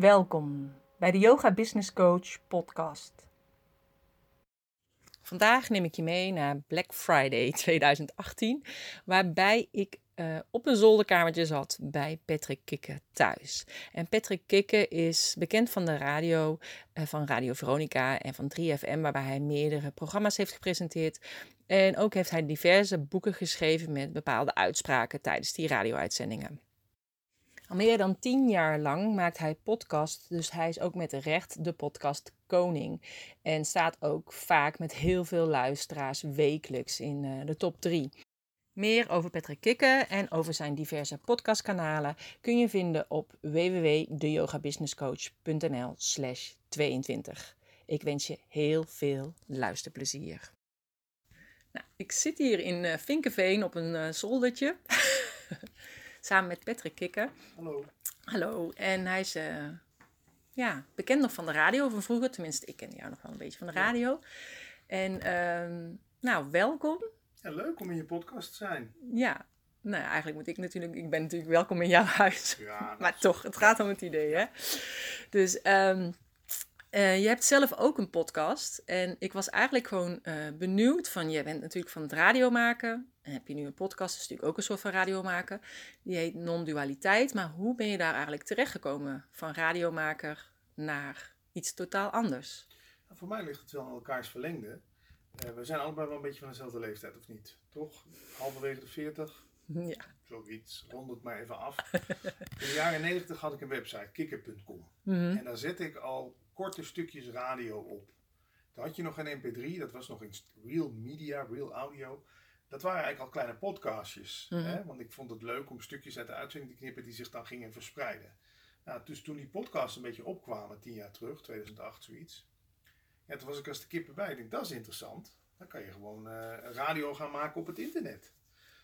Welkom bij de Yoga Business Coach podcast. Vandaag neem ik je mee naar Black Friday 2018, waarbij ik uh, op een zolderkamertje zat bij Patrick Kikke thuis. En Patrick Kikke is bekend van de radio, uh, van Radio Veronica en van 3FM, waarbij hij meerdere programma's heeft gepresenteerd. En ook heeft hij diverse boeken geschreven met bepaalde uitspraken tijdens die radio-uitzendingen. Al meer dan tien jaar lang maakt hij podcast, dus hij is ook met recht de podcast koning. En staat ook vaak met heel veel luisteraars wekelijks in uh, de top 3. Meer over Patrick Kikke en over zijn diverse podcastkanalen kun je vinden op www.deyogabusinesscoach.nl slash 22. Ik wens je heel veel luisterplezier. Nou, ik zit hier in uh, Vinkenveen op een uh, zoldertje. Samen met Patrick Kikke. Hallo. Hallo. En hij is uh, ja, bekend nog van de radio van vroeger. Tenminste, ik ken jou nog wel een beetje van de radio. En uh, nou, welkom. Ja, leuk om in je podcast te zijn. Ja, nou eigenlijk moet ik natuurlijk, ik ben natuurlijk welkom in jouw huis. Ja, maar toch, het gaat om het idee, hè. Dus um, uh, je hebt zelf ook een podcast. En ik was eigenlijk gewoon uh, benieuwd van, je bent natuurlijk van het radio maken. En heb je nu een podcast, dat is natuurlijk ook een soort van radio maken. Die heet Non-dualiteit. Maar hoe ben je daar eigenlijk terechtgekomen van radiomaker naar iets totaal anders? Nou, voor mij ligt het wel aan elkaars verlengde. Uh, we zijn allebei wel een beetje van dezelfde leeftijd, of niet? Toch? Halverwege de 40? Ja. Zoiets, rond het maar even af. In de jaren 90 had ik een website, kikker.com. Mm -hmm. En daar zette ik al korte stukjes radio op. Toen had je nog geen mp3, dat was nog in real media, real audio. Dat waren eigenlijk al kleine podcastjes. Mm -hmm. hè? Want ik vond het leuk om stukjes uit de uitzending te knippen die zich dan gingen verspreiden. Nou, dus toen die podcasts een beetje opkwamen, tien jaar terug, 2008 zoiets. Ja, toen was ik als de kippen bij. Ik denk, dat is interessant. Dan kan je gewoon uh, radio gaan maken op het internet.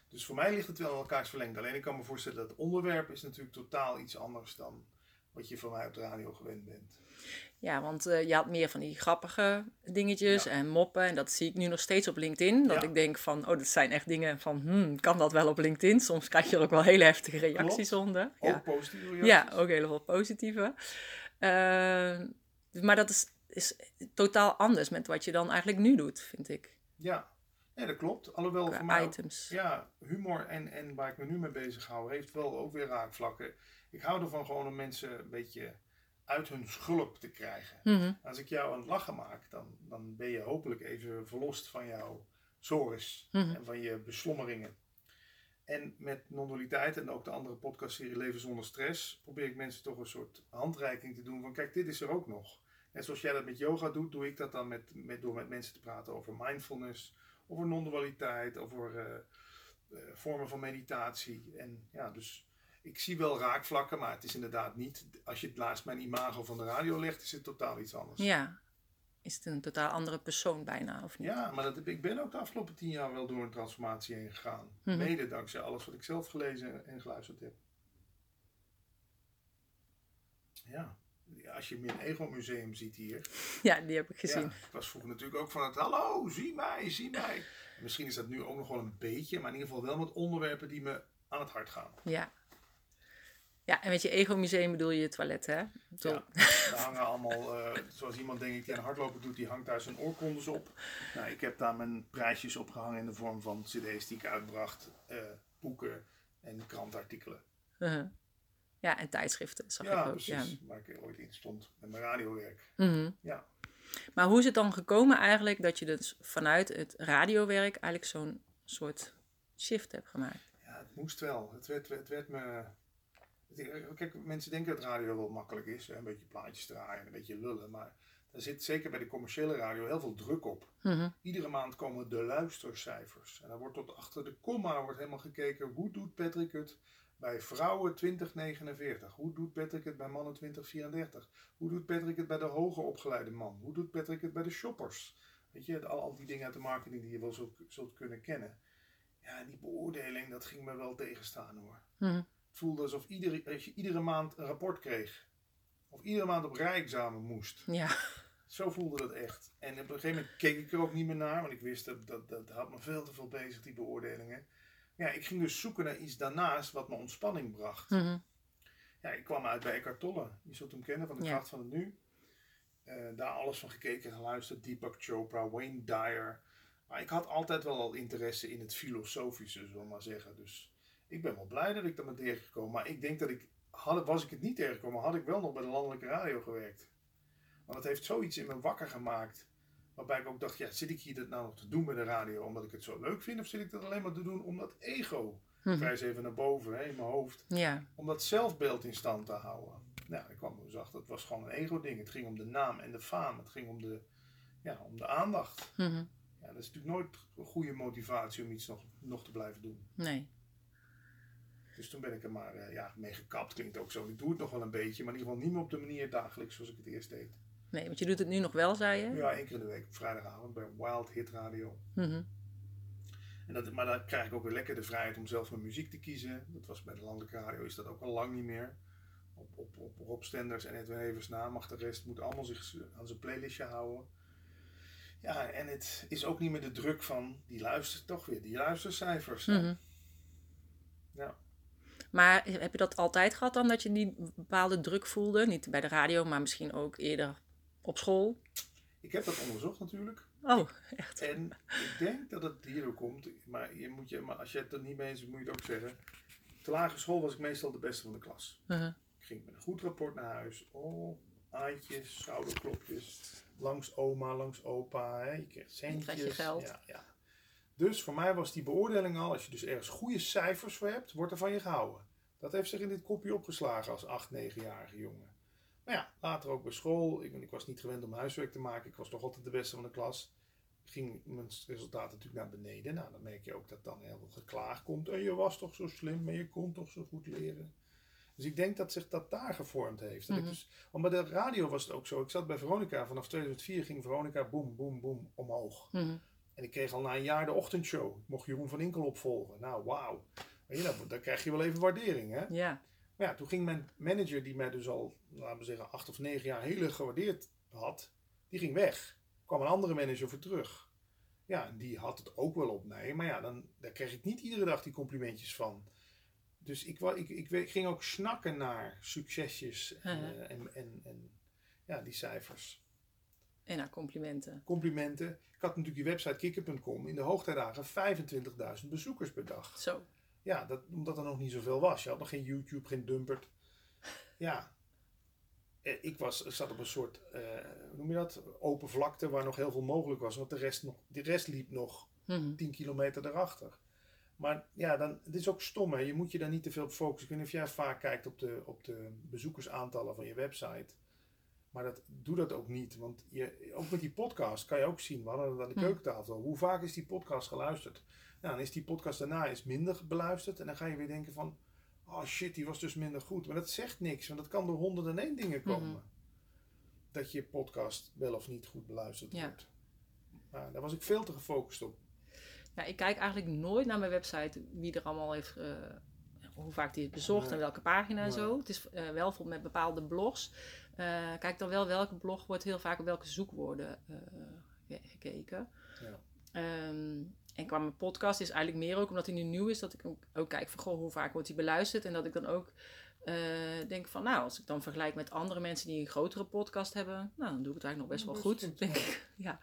Dus voor mij ligt het wel in elkaars verlengd. Alleen ik kan me voorstellen dat het onderwerp is natuurlijk totaal iets anders dan wat je van mij op de radio gewend bent. Ja, want uh, je had meer van die grappige dingetjes ja. en moppen. En dat zie ik nu nog steeds op LinkedIn. Dat ja. ik denk van, oh, dat zijn echt dingen van, hmm, kan dat wel op LinkedIn? Soms krijg je er ook wel hele heftige reacties Klopt. onder. Ook ja. positieve reacties. Ja, ook heel veel positieve. Uh, maar dat is, is totaal anders met wat je dan eigenlijk nu doet, vind ik. Ja, ja dat klopt. Alhoewel voor mij, items. ja, humor en, en waar ik me nu mee bezig hou, heeft wel ook weer raakvlakken. Ik hou ervan gewoon om mensen een beetje uit hun schulp te krijgen. Mm -hmm. Als ik jou aan het lachen maak, dan, dan ben je hopelijk even verlost van jouw sores mm -hmm. en van je beslommeringen. En met non-dualiteit en ook de andere podcastserie Leven zonder stress, probeer ik mensen toch een soort handreiking te doen van kijk, dit is er ook nog. Net zoals jij dat met yoga doet, doe ik dat dan met, met, door met mensen te praten over mindfulness, over non-dualiteit, over uh, vormen van meditatie. En ja, dus ik zie wel raakvlakken, maar het is inderdaad niet. Als je het naast mijn imago van de radio legt, is het totaal iets anders. Ja, is het een totaal andere persoon bijna, of niet? Ja, maar dat, ik ben ook de afgelopen tien jaar wel door een transformatie heen gegaan. Mhm. Mm -hmm. Mede dankzij alles wat ik zelf gelezen en geluisterd heb. Ja, als je mijn ego-museum ziet hier. Ja, die heb ik gezien. Ja, ik was vroeger natuurlijk ook van het hallo, zie mij, zie mij. Misschien is dat nu ook nog wel een beetje, maar in ieder geval wel met onderwerpen die me aan het hart gaan. Ja. Ja, en met je ego-museum bedoel je je toilet, hè? Zo. Ja, daar hangen allemaal, uh, zoals iemand denk ik die aan hardlopen doet, die hangt daar zijn oorkondes op. Nou, ik heb daar mijn prijsjes opgehangen in de vorm van cd's die ik uitbracht, uh, boeken en krantartikelen. Uh -huh. Ja, en tijdschriften, zag ja, ik ook. Precies, ja, waar ik ooit in stond met mijn radiowerk. Mm -hmm. Ja. Maar hoe is het dan gekomen eigenlijk dat je dus vanuit het radiowerk eigenlijk zo'n soort shift hebt gemaakt? Ja, het moest wel. Het werd, het werd me... Kijk, mensen denken dat radio wel makkelijk is. Een beetje plaatjes draaien en een beetje lullen. Maar er zit zeker bij de commerciële radio heel veel druk op. Mm -hmm. Iedere maand komen de luistercijfers. En dan wordt tot achter de komma wordt helemaal gekeken... hoe doet Patrick het bij vrouwen 2049? Hoe doet Patrick het bij mannen 2034? Hoe doet Patrick het bij de hoger opgeleide man? Hoe doet Patrick het bij de shoppers? Weet je, al, al die dingen uit de marketing die je wel zult, zult kunnen kennen. Ja, die beoordeling, dat ging me wel tegenstaan hoor. Mm -hmm. Het voelde alsof iedere, als je iedere maand een rapport kreeg. Of iedere maand op rijexamen moest. Ja. Zo voelde dat echt. En op een gegeven moment keek ik er ook niet meer naar. Want ik wist dat dat, dat had me veel te veel bezig, die beoordelingen. Ja, ik ging dus zoeken naar iets daarnaast wat me ontspanning bracht. Mm -hmm. ja, ik kwam uit bij Eckhart Tolle. Je zult hem kennen van de Ja. kracht van het nu. Eh, daar alles van gekeken en geluisterd. Deepak Chopra, Wayne Dyer. Maar ik had altijd wel al interesse in het filosofische, zullen we maar zeggen. Dus ik ben wel blij dat ik dat ben tegengekomen. Maar ik denk dat ik, had, was ik het niet tegengekomen, had ik wel nog bij de landelijke radio gewerkt. Want het heeft zoiets in me wakker gemaakt. Waarbij ik ook dacht, ja, zit ik hier dat nou nog te doen bij de radio omdat ik het zo leuk vind? Of zit ik dat alleen maar te doen om dat ego, vrij eens even naar boven hè, in mijn hoofd, Ja. om dat zelfbeeld in stand te houden? Nou, ik kwam dus achter, het was gewoon een ego-ding. Het ging om de naam en de faam. Het ging om de, ja, om de aandacht. Mhm. Ja, dat is natuurlijk nooit een goede motivatie om iets nog, nog te blijven doen. Nee. Dus toen ben ik er maar eh, ja, mee gekapt. Klinkt ook zo. Ik doe het nog wel een beetje, maar in ieder geval niet meer op de manier dagelijks zoals ik het eerst deed. Nee, want je doet het nu nog wel, zei je? Ja, één keer in de week op vrijdagavond bij Wild Hit Radio. Mhm. En dat, maar dan krijg ik ook weer lekker de vrijheid om zelf mijn muziek te kiezen. Dat was bij de landelijke radio is dat ook al lang niet meer. Op, op, op Rob Stenders en Edwin Evers na mag de rest moet allemaal zich aan zijn playlistje houden. Ja, en het is ook niet meer de druk van die luistert toch weer, die luistercijfers. Mhm. Ja. Maar heb je dat altijd gehad dan, dat je die bepaalde druk voelde? Niet bij de radio, maar misschien ook eerder op school? Ik heb dat onderzocht natuurlijk. Oh, echt? En ik denk dat het hierdoor komt. Maar, je moet je, maar als je het er niet mee eens bent, moet je het ook zeggen. Te lagere school was ik meestal de beste van de klas. Mhm. Ik ging met een goed rapport naar huis. Oh, aaitjes, schouderklopjes. Langs oma, langs opa. Hè. Je kreeg centjes. je geld. Ja, ja. Dus voor mij was die beoordeling al, als je dus ergens goede cijfers voor hebt, wordt er van je gehouden. Dat heeft zich in dit kopje opgeslagen als 8, 9-jarige jongen. Maar ja, later ook bij school. Ik, ik was niet gewend om huiswerk te maken. Ik was toch altijd de beste van de klas. Ging mijn resultaten natuurlijk naar beneden. Nou, dan merk je ook dat dan heel veel geklaag komt. En je was toch zo slim, en je kon toch zo goed leren. Dus ik denk dat zich dat daar gevormd heeft. Mhm. dus, want bij de radio was het ook zo. Ik zat bij Veronica. Vanaf 2004 ging Veronica boem, boem, boem omhoog. Mhm. En ik kreeg al na een jaar de ochtendshow. Ik mocht Jeroen van Inkel opvolgen. Nou, wauw. Dan, dan krijg je wel even waardering, hè? Ja. Maar ja, toen ging mijn manager, die mij dus al, laten we zeggen, acht of negen jaar heel erg gewaardeerd had, die ging weg. Kwam een andere manager voor terug. Ja, en die had het ook wel op mij. Maar ja, dan, daar kreeg ik niet iedere dag die complimentjes van. Dus ik, ik, ik, we- ging ook snakken naar succesjes en, eh, en, en, en ja, die cijfers. En nou, complimenten. Complimenten. Ik had natuurlijk die website kikker.com in de hoogtijdagen 25.000 bezoekers per dag. Zo. Ja, dat, omdat er nog niet zoveel was. Je had nog geen YouTube, geen Dumpert. Ja. Eh, Ik, was, ik zat op een soort, eh, hoe noem je dat? Open vlakte waar nog heel veel mogelijk was. Want de rest, nog, de rest liep nog Mhm. 10 kilometer erachter. Maar ja, dan, het is ook stom hè. Je moet je daar niet te veel op focussen. Ik weet niet of jij vaak kijkt op de, op de bezoekersaantallen van je website. Maar dat, doe dat ook niet. Want je, ook met die podcast kan je ook zien. We hadden het aan de Hm. keukentafel. Hoe vaak is die podcast geluisterd? Nou, dan is die podcast daarna is minder beluisterd. En dan ga je weer denken van... Oh shit, die was dus minder goed. Maar dat zegt niks. Want dat kan door honderden en één dingen komen. Mhm. Dat je podcast wel of niet goed beluisterd Ja. wordt. Maar daar was ik veel te gefocust op. Ja, ik kijk eigenlijk nooit naar mijn website wie er allemaal heeft, eh, hoe vaak die is bezocht Nee. en welke pagina en Nee. zo. Het is eh, wel bijvoorbeeld met bepaalde blogs. eh, kijk dan wel welke blog wordt heel vaak op welke zoekwoorden ge- gekeken. Ja. Ehm, en qua mijn podcast is eigenlijk meer ook omdat hij nu nieuw is, dat ik ook, ook kijk van goh, hoe vaak wordt hij beluisterd. En dat ik dan ook eh, denk van nou, als ik dan vergelijk met andere mensen die een grotere podcast hebben, nou dan doe ik het eigenlijk nog best Ja, wel goed, goed, denk ja. ik. Ja.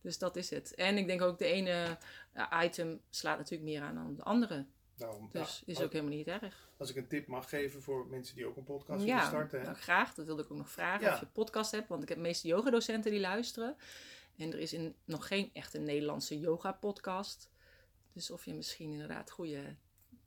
Dus dat is het. En ik denk ook de ene eh, item slaat natuurlijk meer aan dan de andere. Nou, Dus ja, is als, ook helemaal niet erg. als ik een tip mag geven voor mensen die ook een podcast willen Ja, starten. hè. nou, graag. Dat wilde ik ook nog vragen. Ja. Of je podcast hebt. Want ik heb de meeste yogadocenten die luisteren. En er is in, nog geen echte Nederlandse yoga podcast. Dus of je misschien inderdaad goede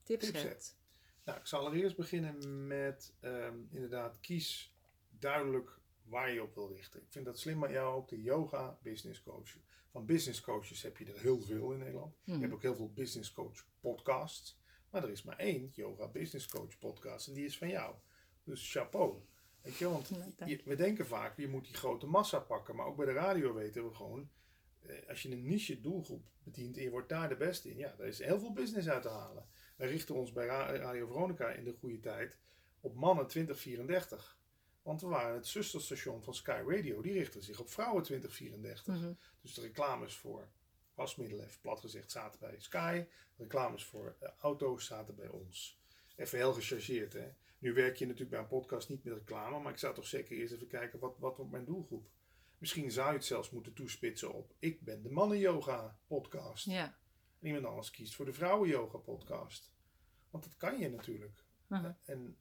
tips, Tips hebt. Nou, ik zal allereerst beginnen met ehm, inderdaad kies duidelijk waar je op wil richten. Ik vind dat slim aan jou ook de yoga business coach. Van business coaches heb je er heel veel in Nederland. Je hebt ook heel veel business coach podcasts. Maar er is maar één yoga business coach podcast en die is van jou. Dus chapeau. Weet je, want je- we denken vaak, je moet die grote massa pakken. Maar ook bij de radio weten we gewoon, eh, als je een niche doelgroep bedient en je wordt daar de beste in, ja, daar is heel veel business uit te halen. Wij richten ons bij Ra- Radio Veronica in de goede tijd op mannen 2034. Want we waren het zusterstation van Sky Radio. Die richtte zich op vrouwen 2034. Mhm. Dus de reclames voor wasmiddelen, even plat gezegd, zaten bij Sky. De reclames voor eh, auto's zaten bij ons. Even heel gechargeerd, hè. Nu werk je natuurlijk bij een podcast niet met reclame, maar ik zou toch zeker eerst even kijken wat, wat wordt mijn doelgroep. Misschien zou je het zelfs moeten toespitsen op ik ben de mannen yoga podcast. Ja. En iemand anders kiest voor de vrouwen yoga podcast. Want dat kan je natuurlijk. Mhm. En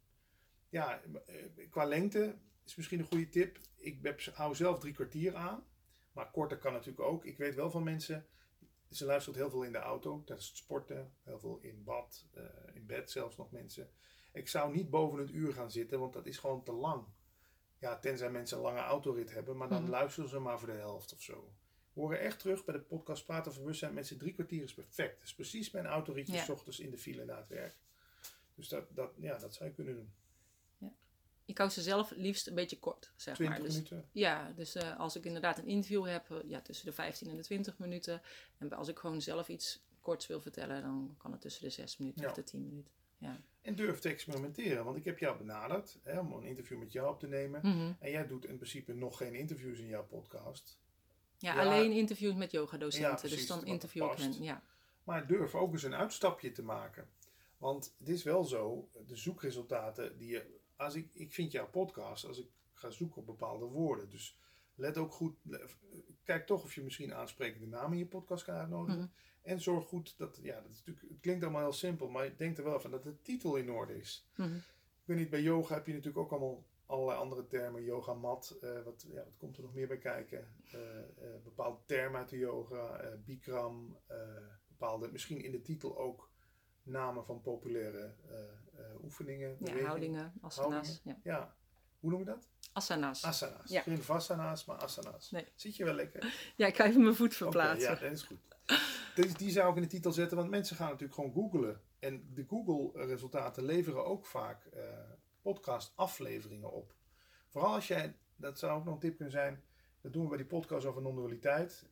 ja, eh, qua lengte is misschien een goede tip. Ik heb, hou zelf drie kwartier aan. Maar korter kan natuurlijk ook. Ik weet wel van mensen, ze luisteren heel veel in de auto tijdens het sporten. Heel veel in bad, eh, in bed zelfs nog mensen. Ik zou niet boven het uur gaan zitten, want dat is gewoon te lang. Ja, tenzij mensen een lange autorit hebben, maar dan Mhm. luisteren ze maar voor de helft of zo. We horen echt terug bij de podcast Praten van Bewustzijn. Mensen, drie kwartier is perfect. Dat is precies mijn autoritje Ja. ochtends in de file na het werk. Dus dat, dat, ja, dat zou je kunnen doen. Ik hou ze zelf liefst een beetje kort, zeg 20 maar. Dus, minuten. ja, dus eh, als ik inderdaad een interview heb, eh, ja, tussen de 15 en de 20 minuten. En als ik gewoon zelf iets korts wil vertellen, dan kan het tussen de 6 minuten Ja. of de 10 minuten. Ja. En durf te experimenteren. Want ik heb jou benaderd hè, om een interview met jou op te nemen. Mhm. En jij doet in principe nog geen interviews in jouw podcast. ja, Ja. alleen interviews met Ja, yogadocenten. precies, dus dan interview ik hen. Ja. Maar durf ook eens een uitstapje te maken. Want het is wel zo, de zoekresultaten die je. Als ik, ik vind jouw podcast, als ik ga zoeken op bepaalde woorden. Dus let ook goed. Kijk toch of je misschien aansprekende namen in je podcast kan uitnodigen. Mhm. En zorg goed dat. Ja, dat is natuurlijk, het klinkt allemaal heel simpel, maar denk er wel van dat de titel in orde is. Mhm. Ik weet niet, bij yoga heb je natuurlijk ook allemaal allerlei andere termen. Yoga mat, eh, wat, ja, wat komt er nog meer bij kijken? Eh, eh, bepaalde termen uit de yoga, eh, bikram, eh, bepaalde, misschien in de titel ook namen van populaire eh, eh, oefeningen. ja, houdingen, asana's. Ja. Ja, hoe noem je dat? Asana's. Asana's. Ja. Geen vassana's, maar asana's. Nee. Zit je wel lekker? Ja, ik ga even mijn voet verplaatsen. ja, dat is goed. Dus die zou ik in de titel zetten, want mensen gaan natuurlijk gewoon googlen. En de Google-resultaten leveren ook vaak eh, podcast-afleveringen op. Vooral als jij, dat zou ook nog een tip kunnen zijn, dat doen we bij die podcast over non-dualiteit.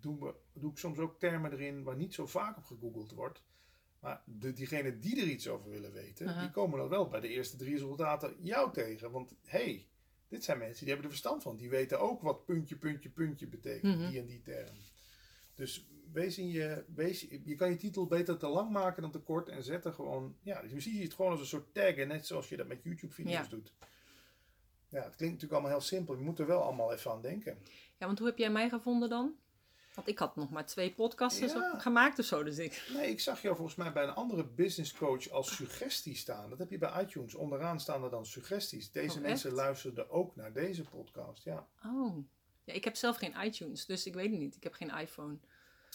Doen we, doe ik soms ook termen erin waar niet zo vaak op gegoogeld wordt. Maar de, diegenen die er iets over willen weten, die komen dan wel bij de eerste drie resultaten jou tegen. Want hey, dit zijn mensen die hebben er verstand van. Die weten ook wat puntje, puntje, puntje betekent, Mhm. die en die term. Dus wees in je, wees, je kan je titel beter te lang maken dan te kort en zet er gewoon, ja, dus zie je het gewoon als een soort taggen, net zoals je dat met YouTube-video's Ja. doet. Ja, het klinkt natuurlijk allemaal heel simpel. Je moet er wel allemaal even aan denken. Ja, want hoe heb jij mij gevonden dan? Want ik had nog maar twee podcasts Ja. gemaakt of zo. Dus ik... Nee, ik zag jou volgens mij bij een andere business coach als suggestie staan. Dat heb je bij iTunes. Onderaan staan er dan suggesties. Deze Oh, mensen luisterden ook naar deze podcast. Ja, Oh. Ja, ik heb zelf geen iTunes, dus ik weet het niet. Ik heb geen iPhone.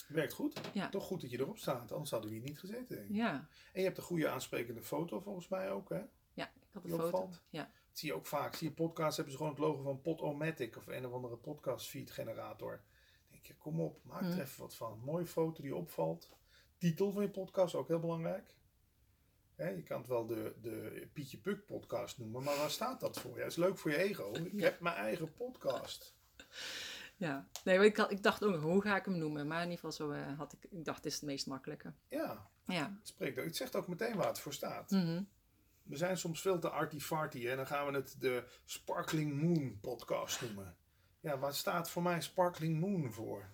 werkt goed. Ja. Toch goed dat je erop staat, anders hadden we hier niet gezeten. Denk ik. Ja, En je hebt een goede aansprekende foto volgens mij ook, hè? ja ik had een foto. Ja. Dat zie je ook vaak. Zie je podcasts hebben ze gewoon het logo van Podomatic of een of andere podcast feed generator. Dan denk je, kom op, maak er Mhm. even wat van. Mooie foto die opvalt. Titel van je podcast, ook heel belangrijk. Hè, je kan het wel de, de Pietje Puk podcast noemen, maar waar staat dat voor? Ja, is leuk voor je ego. Ik Ja. heb mijn eigen podcast. ja. Nee, ik, had- ik dacht ook, hoe ga ik hem noemen? Maar in ieder geval zo eh, had ik, ik dacht, dit is het meest makkelijke. Ja, Ja. het, spreekt, ook- het zegt ook meteen waar het voor staat. Mhm. We zijn soms veel te arty-farty en dan gaan we het de Sparkling Moon podcast noemen. Ja, waar staat voor mij Sparkling Moon voor?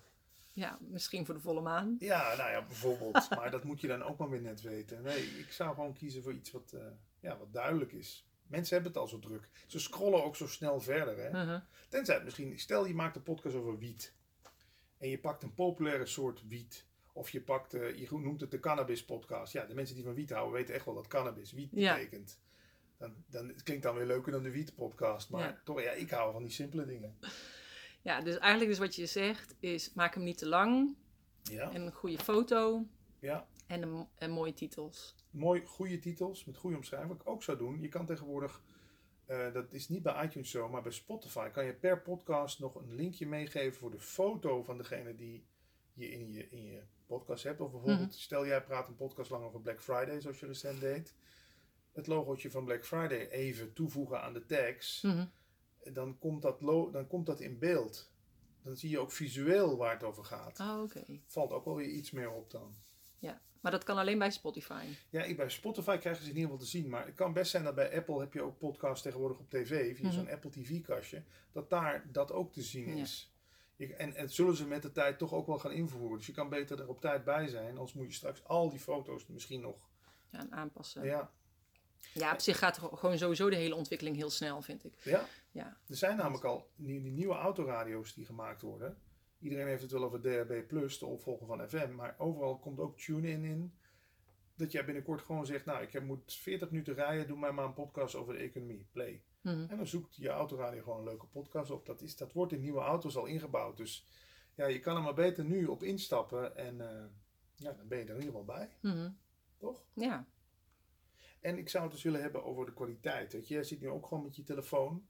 ja, misschien voor de volle maan. Ja, nou ja, bijvoorbeeld. maar dat moet je dan ook maar weer net weten. Nee, ik zou gewoon kiezen voor iets wat, eh, ja, wat duidelijk is. Mensen hebben het al zo druk. Ze scrollen ook zo snel verder. Hè? Mhm. Tenzij het misschien, stel je maakt een podcast over wiet. En je pakt een populaire soort wiet. Of je pakt, eh, je noemt het de cannabis podcast. Ja, de mensen die van wiet houden weten echt wel wat cannabis, wiet Ja. betekent. Dan, dan, het klinkt dan weer leuker dan de wiet podcast. Maar Ja. toch, ja, ik hou van die simpele dingen. Ja, dus eigenlijk dus wat je zegt is, maak hem niet te lang. Ja, En een goede foto. ja. En, een, en mooie titels. mooi goede titels met goede omschrijving. Wat ik ook zou doen, je kan tegenwoordig, eh, dat is niet bij iTunes zo, maar bij Spotify kan je per podcast nog een linkje meegeven voor de foto van degene die je in je, in je podcast hebt. Of bijvoorbeeld, stel jij praat een podcast lang over Black Friday, zoals je recent deed. Het logootje van Black Friday even toevoegen aan de tags. Mhm. Dan, komt dat dan komt dat in beeld. Dan zie je ook visueel waar het over gaat. Oh, oké. Valt ook wel weer iets meer op dan. Ja, maar dat kan alleen bij Spotify. Ja, ik, bij Spotify krijgen ze het in ieder geval te zien. Maar het kan best zijn dat bij Apple heb je ook podcasts tegenwoordig op tv, via Mhm. zo'n Apple TV-kastje, dat daar dat ook te zien Ja. is. Je- en, en dat zullen ze met de tijd toch ook wel gaan invoeren. Dus je kan beter er op tijd bij zijn, anders moet je straks al die foto's misschien nog. Ja, en aanpassen. Ja, Ja, op zich gaat gewoon sowieso de hele ontwikkeling heel snel, vind ik. Ja? Ja. Er zijn namelijk al die, die nieuwe autoradio's die gemaakt worden. Iedereen heeft het wel over DHB+, de opvolger van FM. Maar overal komt ook tune-in in. Dat jij binnenkort gewoon zegt, nou, ik heb, moet 40 minuten rijden, doe mij maar een podcast over de economie. Play. Mhm. En dan zoekt je autoradio gewoon een leuke podcast op. Dat, is, dat wordt in nieuwe auto's al ingebouwd. Dus ja, je kan er maar beter nu op instappen. En eh, ja, dan ben je er in ieder geval bij. Mhm. Toch? Ja. En ik zou het dus willen hebben over de kwaliteit. Weet je, jij zit nu ook gewoon met je telefoon.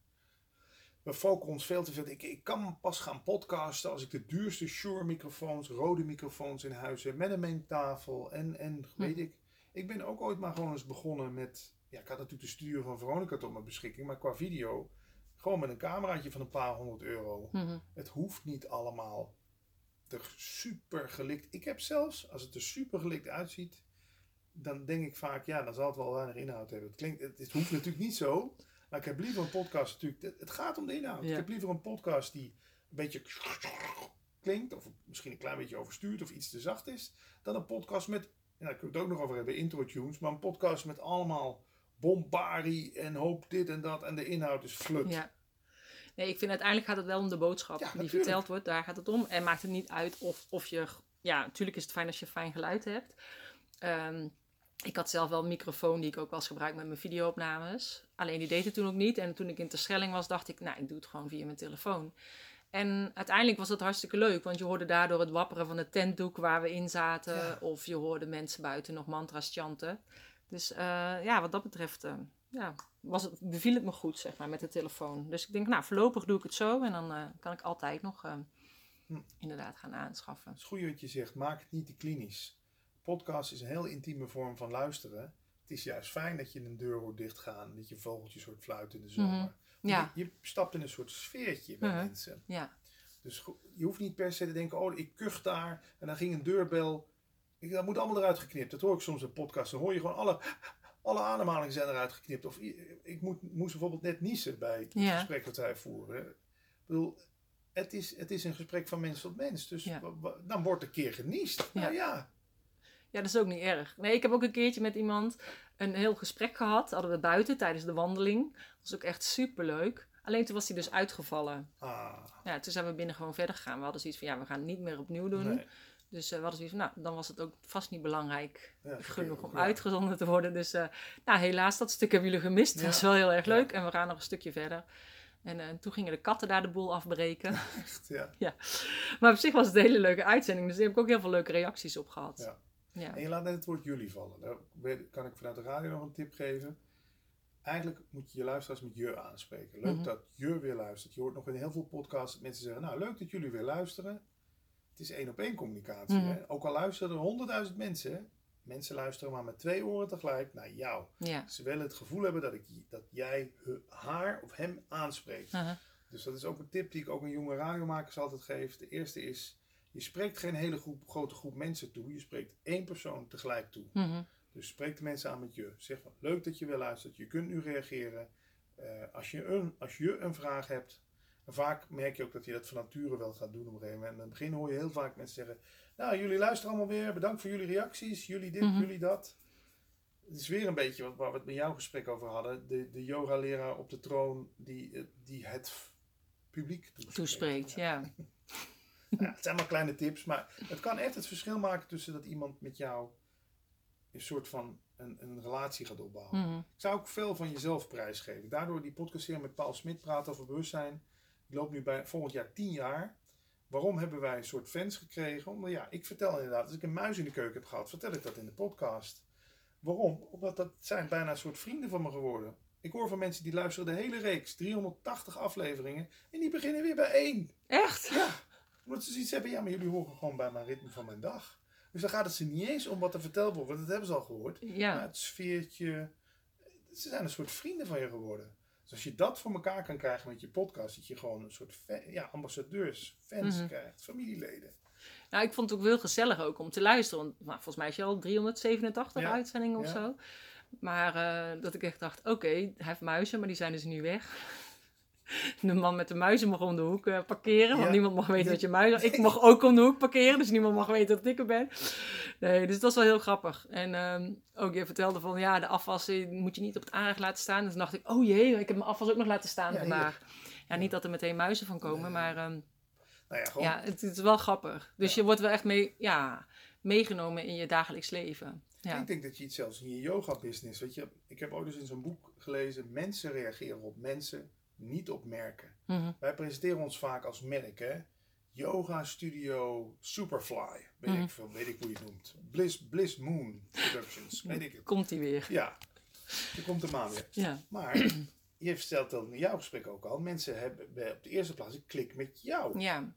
We focussen ons veel te veel. Ik, ik kan pas gaan podcasten als ik de duurste Shure microfoons, rode microfoons in huis heb. Met een mengtafel en, en weet ik. Ik ben ook ooit maar gewoon eens begonnen met... Ja, ik had natuurlijk de studio van Veronica tot mijn beschikking. Maar qua video, gewoon met een cameraatje van een paar honderd euro. Mhm. Het hoeft niet allemaal er super gelikt. Ik heb zelfs, als het er super gelikt uitziet, dan denk ik vaak, ja, dan zal het wel weinig inhoud hebben. Het, klinkt, het, het hoeft natuurlijk niet zo, maar ik heb liever een podcast natuurlijk. Het, gaat om de inhoud. Ja. Ik heb liever een podcast die een beetje klinkt, of misschien een klein beetje overstuurt of iets te zacht is, dan een podcast met, ja, daar kunnen we het ook nog over hebben, intro tunes, maar een podcast met allemaal bombardie en hoop dit en dat en de inhoud is flut. Ja. Nee, ik vind uiteindelijk gaat het wel om de boodschap Ja, die natuurlijk. verteld wordt. Daar gaat het om. En maakt het niet uit of, of je... Ja, natuurlijk is het fijn als je fijn geluid hebt. Ehm, ik had zelf wel een microfoon die ik ook wel eens gebruik met mijn videoopnames. Alleen die deed het toen ook niet. En toen ik in Terschelling was, dacht ik, nou, ik doe het gewoon via mijn telefoon. En uiteindelijk was dat hartstikke leuk, want je hoorde daardoor het wapperen van het tentdoek waar we in zaten. Ja. Of je hoorde mensen buiten nog mantra's chanten. Dus eh, ja, wat dat betreft eh, ja, was het, beviel het me goed, zeg maar, met de telefoon. Dus ik denk, nou, voorlopig doe ik het zo en dan eh, kan ik altijd nog Hm. inderdaad gaan aanschaffen. Het is goed wat je zegt, maak het niet te klinisch. Podcast is een heel intieme vorm van luisteren. Het is juist fijn dat je een deur hoort dichtgaan, dat je vogeltjes hoort fluiten in de zomer. Mhm. Ja. Je, je stapt in een soort sfeertje bij Mhm. mensen. Ja, Dus je hoeft niet per se te denken, oh, ik kuch daar en dan ging een deurbel. Ik, dat moet allemaal eruit geknipt. Dat hoor ik soms in podcasts. Dan hoor je gewoon alle, alle ademhalingen zijn eruit geknipt. Of ik moet, moest bijvoorbeeld net niezen bij het Ja. gesprek dat wij voeren. Ik bedoel, het is, het is een gesprek van mens tot mens. Dus Ja. dan wordt een keer geniest. Nou ja, Ja, dat is ook niet erg. Nee, ik heb ook een keertje met iemand een heel gesprek gehad. Hadden we buiten tijdens de wandeling. Dat was ook echt super leuk. Alleen toen was hij dus uitgevallen. ah, Ja, toen zijn we binnen gewoon verder gegaan. We hadden zoiets van, ja, we gaan het niet meer opnieuw doen. nee. Dus eh, we hadden zoiets van, nou, dan was het ook vast niet belangrijk Ja, genoeg om ja. uitgezonden te worden. Dus eh, nou, helaas, dat stuk hebben jullie gemist. Ja. Dat is wel heel erg Ja. leuk. En we gaan nog een stukje verder. En eh, toen gingen de katten daar de boel afbreken. Echt, ja. maar op zich was het een hele leuke uitzending. Dus daar heb ik ook heel veel leuke reacties op gehad. Ja. Ja. En je laat net het woord jullie vallen. Daar kan ik vanuit de radio nog een tip geven. Eigenlijk moet je je luisteraars met je aanspreken. Leuk Mhm. dat je weer luistert. Je hoort nog in heel veel podcasts dat mensen zeggen: Nou, leuk dat jullie weer luisteren. Het is één op één communicatie. Mhm. hè? Ook al luisteren er honderdduizend mensen. hè. Mensen luisteren maar met twee oren tegelijk naar jou. Ja. Ze willen het gevoel hebben dat, ik, dat jij haar of hem aanspreekt. Aha. Dus dat is ook een tip die ik ook aan jonge radiomakers altijd geef. De eerste is: je spreekt geen hele groep, grote groep mensen toe. Je spreekt één persoon tegelijk toe. Mhm. Dus spreek de mensen aan met je. Zeg van leuk dat je weer luistert. Je kunt nu reageren. Eh, als, je een, als je een vraag hebt. En vaak merk je ook dat je dat van nature wel gaat doen op een gegeven moment. En in het begin hoor je heel vaak mensen zeggen. Nou, jullie luisteren allemaal weer. Bedankt voor jullie reacties. Jullie dit, Mhm. jullie dat. Het is weer een beetje wat, waar we het met jouw gesprek over hadden. De, de yoga-leraar op de troon die, eh, die het publiek toespreekt. Toespreekt, ja. Ja, het zijn maar kleine tips, maar het kan echt het verschil maken tussen dat iemand met jou een soort van een, een relatie gaat opbouwen. Mhm. Ik zou ook veel van jezelf prijsgeven. Daardoor die podcast hier met Paul Smit praten over bewustzijn. Ik loop nu bij volgend jaar tien jaar. Waarom hebben wij een soort fans gekregen? Omdat ja, ik vertel inderdaad, als ik een muis in de keuken heb gehad, vertel ik dat in de podcast. Waarom? Omdat dat zijn bijna een soort vrienden van me geworden. Ik hoor van mensen die luisteren de hele reeks, 380 afleveringen, en die beginnen weer bij één. Echt? Ja, omdat ze zoiets hebben, ja, maar jullie horen gewoon bij mijn ritme van mijn dag. Dus dan gaat het ze niet eens om wat er verteld wordt, want dat hebben ze al gehoord. Maar Ja. het sfeertje, ze zijn een soort vrienden van je geworden. Dus als je dat voor elkaar kan krijgen met je podcast, dat je gewoon een soort ja, ambassadeurs, fans Mhm. krijgt, familieleden. Nou, ik vond het ook heel gezellig ook om te luisteren. Want nou, volgens mij is je al 387 Ja. uitzendingen of Ja. zo. Maar eh, dat ik echt dacht, oké, hij heeft muizen, maar die zijn dus nu weg. De man met de muizen mocht om de hoek eh, parkeren. Want Ja. niemand mag weten dat je was. Ik mocht ook om de hoek parkeren. Dus niemand mag weten dat ik er ben. Nee, dus dat was wel heel grappig. En ehm, ook je vertelde van ja, de afwas eh, moet je niet op het aanrecht laten staan. Dus dacht ik, oh jee, ik heb mijn afwas ook nog laten staan Ja, vandaag. Ja, niet dat er meteen muizen van komen, maar ehm, Nou ja, gewoon ja, het, het is wel grappig. Dus je wordt wel echt mee, ja, meegenomen in je dagelijks leven. Ja. Ik denk dat je iets zelfs in je yoga-business, weet je, ik heb ooit eens in zo'n boek gelezen, mensen reageren op mensen, niet op merken. Mhm. Wij presenteren ons vaak als merk, hè. Yoga Studio Superfly, weet, Mhm. ik veel, weet ik hoe je het noemt. Bliss, Bliss Moon Productions, weet ik het. Komt die weer. Ja, er komt de maan weer. Ja. Maar je vertelt dan in jouw gesprek ook al, mensen hebben op de eerste plaats een klik met jou. Ja.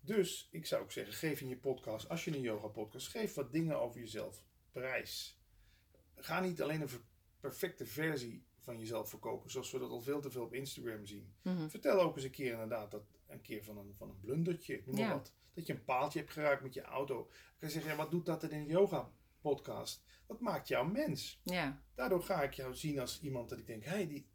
Dus ik zou ook zeggen, geef in je podcast, als je een yoga podcast, geef wat dingen over jezelf prijs. Ga niet alleen een perfecte versie van jezelf verkopen, zoals we dat al veel te veel op Instagram zien. Mhm. Vertel ook eens een keer inderdaad dat een keer van een, van een blundertje, noem maar Ja. wat. Dat je een paaltje hebt geraakt met je auto. Dan kan je zeggen, ja, wat doet dat in een yoga podcast? Wat maakt jou mens? Ja. Daardoor ga ik jou zien als iemand dat ik denk, hé, hey, die,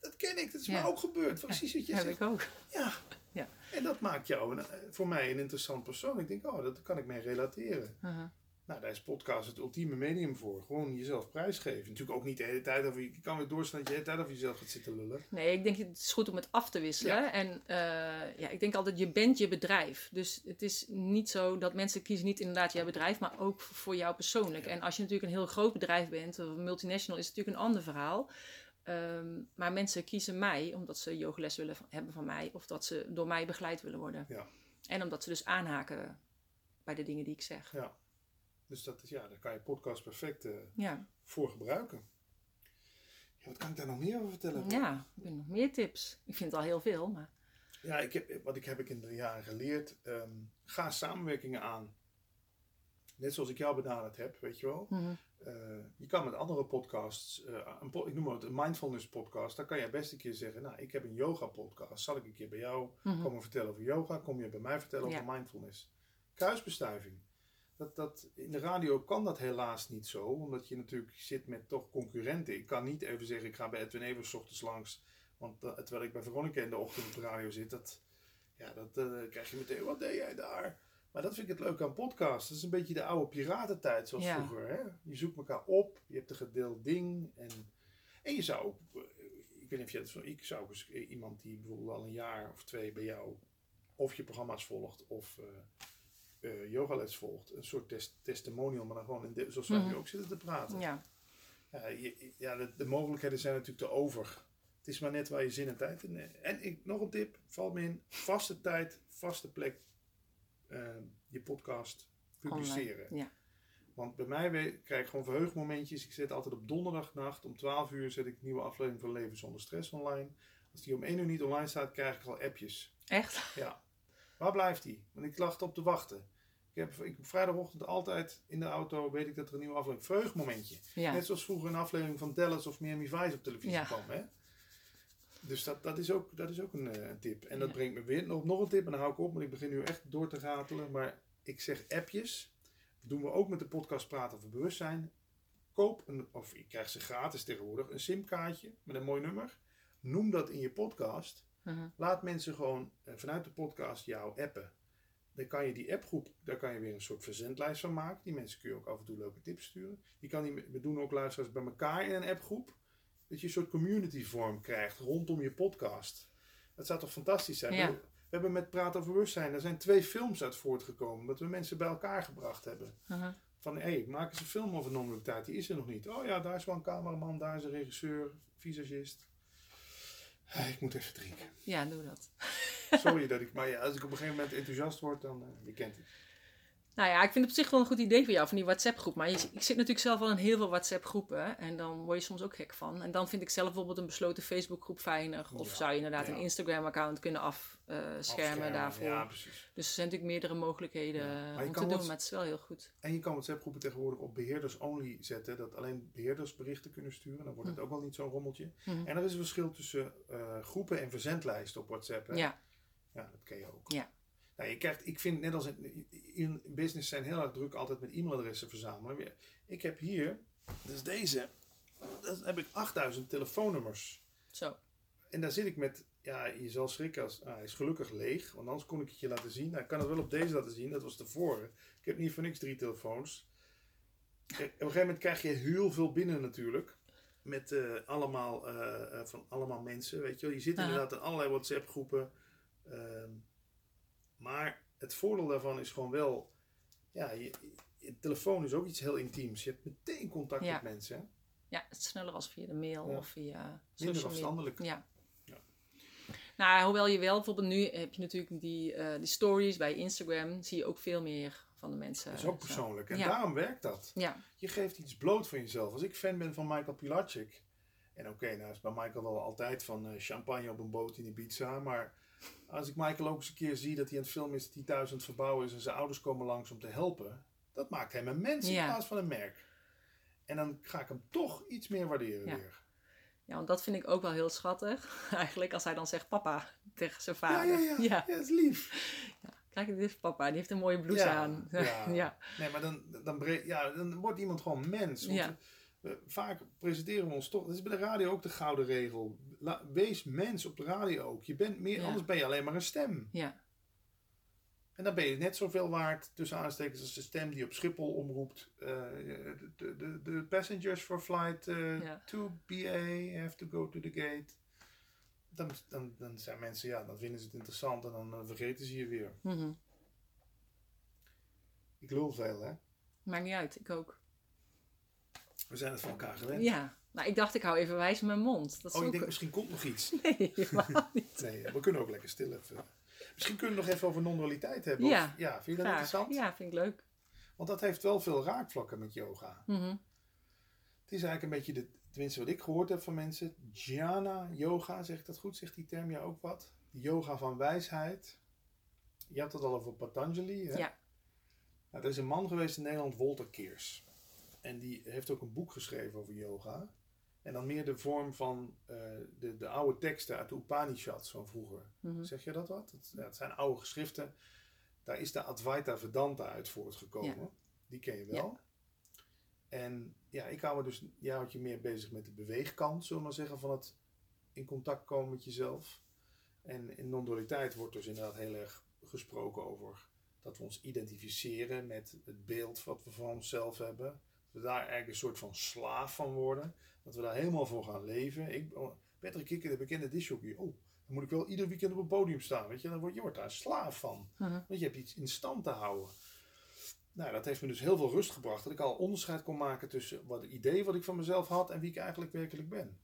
dat ken ik, dat is Ja. me ook gebeurd. Precies wat je heb zegt. ik ook. Ja. Ja. En dat maakt jou een, eh, voor mij een interessant persoon. Ik denk, oh, dat kan ik mee relateren. Mhm. Nou, daar is podcast het ultieme medium voor. Gewoon jezelf prijsgeven. Natuurlijk ook niet de hele tijd over je... Je kan weer doorstaan dat je de hele tijd over jezelf gaat zitten lullen. Nee, ik denk het is goed om het af te wisselen. En eh, ja, ik denk altijd, je bent je bedrijf. Dus het is niet zo dat mensen kiezen niet inderdaad jouw bedrijf, maar ook voor jou persoonlijk. Ja. En als je natuurlijk een heel groot bedrijf bent, of een multinational, is het natuurlijk een ander verhaal. Ehm, maar mensen kiezen mij omdat ze yogales willen hebben van mij, of dat ze door mij begeleid willen worden. Ja. En omdat ze dus aanhaken bij de dingen die ik zeg. Ja. Dus dat is, ja, daar kan je podcast perfect eh, Ja, voor gebruiken. Ja, wat kan ik daar nog meer over vertellen? ja ik heb nog meer tips. Ik vind het al heel veel, maar Ja, ik heb, wat ik heb ik in de jaren geleerd. ehm, ga samenwerkingen aan. Net zoals ik jou benaderd heb, weet je wel. mhm. Eh, je kan met andere podcasts, eh, een po- ik noem het een mindfulness podcast, dan kan je best een keer zeggen, nou ik heb een yoga podcast, zal ik een keer bij jou Mhm. komen vertellen over yoga, kom je bij mij vertellen over mindfulness. Kruisbestuiving. Dat, dat, in de radio kan dat helaas niet zo, omdat je natuurlijk zit met toch concurrenten. Ik kan niet even zeggen, ik ga bij Edwin Evers 's ochtends langs, want eh, terwijl ik bij Veronica in de ochtend op de radio zit, dat, ja, dat eh, krijg je meteen, wat deed jij daar? Maar dat vind ik het leuk aan podcasts. Dat is een beetje de oude piratentijd zoals Ja. vroeger. Hè? Je zoekt elkaar op, je hebt een gedeeld ding. En, en je zou ook, eh, ik weet niet of je het zo, ik zou eh, iemand die bijvoorbeeld al een jaar of twee bij jou of je programma's volgt of eh, yogales volgt. Een soort tes- testimonial, maar dan gewoon in de, zoals wij Mhm. nu ook zitten te praten. ja. Ja, je- ja de, de mogelijkheden zijn natuurlijk te over. Het is maar net waar je zin en tijd in hebt. En ik, nog een tip, valt me in, vaste tijd, vaste plek, eh, je podcast publiceren. Online, Ja. Want bij mij krijg ik gewoon verheugmomentjes. Ik zet altijd op donderdagnacht om 12 uur zet ik een nieuwe aflevering van Leven zonder stress online. Als die om 1 uur niet online staat, krijg ik al appjes. Echt? Ja. Waar blijft die? Want ik lag op te wachten. Ik heb ik, vrijdagochtend altijd in de auto weet ik dat er een nieuwe aflevering. Vreugdmomentje. Ja. Net zoals vroeger een aflevering van Dallas of Miami Vice op televisie Ja. kwam. Hè? Dus dat, dat is ook, dat is ook een, eh, een tip. En dat Ja. brengt me weer nog, nog een tip. En dan hou ik op, want ik begin nu echt door te ratelen. Maar ik zeg appjes. Dat doen we ook met de podcast Praten over Bewustzijn. Koop, een, of je krijgt ze gratis tegenwoordig, een simkaartje met een mooi nummer. Noem dat in je podcast. Mhm. Laat mensen gewoon eh, vanuit de podcast jou appen. Dan kan je die appgroep, daar kan je weer een soort verzendlijst van maken. Die mensen kun je ook af en toe leuke tips sturen. Je kan die, we doen ook luisteraars bij elkaar in een appgroep. Dat je een soort community vorm krijgt rondom je podcast. Dat zou toch fantastisch zijn? Ja. We, we hebben met Praat over Bewustzijn, er zijn twee films uit voortgekomen. Dat we mensen bij elkaar gebracht hebben. Mhm. Van hé, hey, maak eens een film over non-dualiteit. Die is er nog niet. Oh ja, daar is wel een cameraman, daar is een regisseur, visagist. Eh, Ik moet even drinken. Ja, doe dat. Sorry dat ik, maar ja, als ik op een gegeven moment enthousiast word, dan, eh, je kent het. Nou ja, ik vind het op zich wel een goed idee voor jou, van die WhatsApp-groep. Maar je, ik zit natuurlijk zelf al in heel veel WhatsApp-groepen. En dan word je soms ook gek van. En dan vind ik zelf bijvoorbeeld een besloten Facebook-groep fijner. Of Ja, zou je inderdaad ja. een Instagram-account kunnen afschermen Afschermen, daarvoor. Ja, precies. Dus er zijn natuurlijk meerdere mogelijkheden Ja. Je om te doen, maar het is wel heel goed. En je kan WhatsApp-groepen tegenwoordig op beheerders-only zetten. Dat alleen beheerders berichten kunnen sturen. Dan wordt het ook wel niet zo'n rommeltje. Mhm. En er is een verschil tussen eh, groepen en verzendlijsten op WhatsApp. Hè? Ja, Ja, dat ken je ook. Ja. Nou, je krijgt, ik vind net als in, in business zijn heel erg druk altijd met e-mailadressen verzamelen. Ik heb hier, dus deze, dat heb ik 8000 telefoonnummers. zo. en daar zit ik met, ja, je zal schrikken als, ah, hij is gelukkig leeg, want anders kon ik het je laten zien. Nou, ik kan het wel op deze laten zien, dat was de vorige. Ik heb niet voor niks drie telefoons. Kijk, op een gegeven moment krijg je heel veel binnen natuurlijk. Met eh, allemaal, eh, eh, van allemaal mensen, weet je wel. Je zit inderdaad in allerlei WhatsApp groepen. Ehm, maar het voordeel daarvan is gewoon wel, ja, je, je telefoon is ook iets heel intiems. Je hebt meteen contact Ja. met mensen. hè. Ja, het is sneller als via de mail Ja. of via Minder social media. afstandelijk. Ja. Ja. Nou, hoewel je wel, bijvoorbeeld nu heb je natuurlijk die, eh, die stories bij Instagram, zie je ook veel meer van de mensen. Dat is ook persoonlijk. En daarom werkt dat. Ja, Je geeft iets bloot van jezelf. Als ik fan ben van Michael Pilacic. En oké, nou is bij Michael wel altijd van eh, champagne op een boot in Ibiza. Maar als ik Michael ook eens een keer zie dat hij aan het film is, hij thuis aan het verbouwen is en zijn ouders komen langs om te helpen. Dat maakt hem een mens in Ja. plaats van een merk. En dan ga ik hem toch iets meer waarderen Ja. weer. ja, want dat vind ik ook wel heel schattig. Eigenlijk als hij dan zegt papa tegen zijn Ja, vader. ja, ja. ja. dat is lief. Kijk, dit is papa, die heeft een mooie blouse Ja, aan. ja. ja. Nee, maar dan, dan, ja, dan wordt iemand gewoon mens. Want Ja. Vaak presenteren we ons toch. Dat is bij de radio ook de gouden regel. La- wees mens op de radio ook. Je bent meer, Ja. anders ben je alleen maar een stem. ja. En dan ben je net zoveel waard tussen aanstekens als de stem die op Schiphol omroept. eh, de, de, de, passengers for flight eh Ja. to BA have to go to the gate. Dan, dan, dan zijn mensen, ja, dan vinden ze het interessant en dan eh, vergeten ze je weer. Mhm. Ik lul veel, hè? Maakt niet uit, ik ook. We zijn het van elkaar gewend. Ja, nou ik dacht ik hou even wijs mijn mond. Dat is Oh, je ook... denkt misschien komt nog iets. Nee, helemaal niet. Nee, we kunnen ook lekker stil even. Misschien kunnen we nog even over non-dualiteit hebben. Ja, Of- ja vind je dat Graag. interessant? Ja, vind ik leuk. Want dat heeft wel veel raakvlakken met yoga. Mhm. Het is eigenlijk een beetje, de, tenminste wat ik gehoord heb van mensen, jhana yoga, zeg ik dat goed? Zegt die term jou ook wat? De yoga van wijsheid. Je had het al over Patanjali. Hè? Ja. Nou, er is een man geweest in Nederland, Walter Keers. En die heeft ook een boek geschreven over yoga. En dan meer de vorm van eh, de, de oude teksten uit de Upanishads van vroeger. Mhm. Zeg je dat wat? Het, ja, het zijn oude geschriften. Daar is de Advaita Vedanta uit voortgekomen. Ja. Die ken je wel. En ja, ik hou me dus een jaartje meer bezig met de beweegkant, zullen we maar zeggen, van het in contact komen met jezelf. En in non-dualiteit wordt dus inderdaad heel erg gesproken over dat we ons identificeren met het beeld wat we van onszelf hebben. We daar eigenlijk een soort van slaaf van worden. Dat we daar helemaal voor gaan leven. Ik, oh, Patrick Kikker, de bekende discjockey. Oh, dan moet ik wel ieder weekend op een podium staan. Weet je, dan word je wordt daar slaaf van. Want je hebt iets in stand te houden. Nou, dat heeft me dus heel veel rust gebracht. Dat ik al onderscheid kon maken tussen wat het idee wat ik van mezelf had en wie ik eigenlijk werkelijk ben.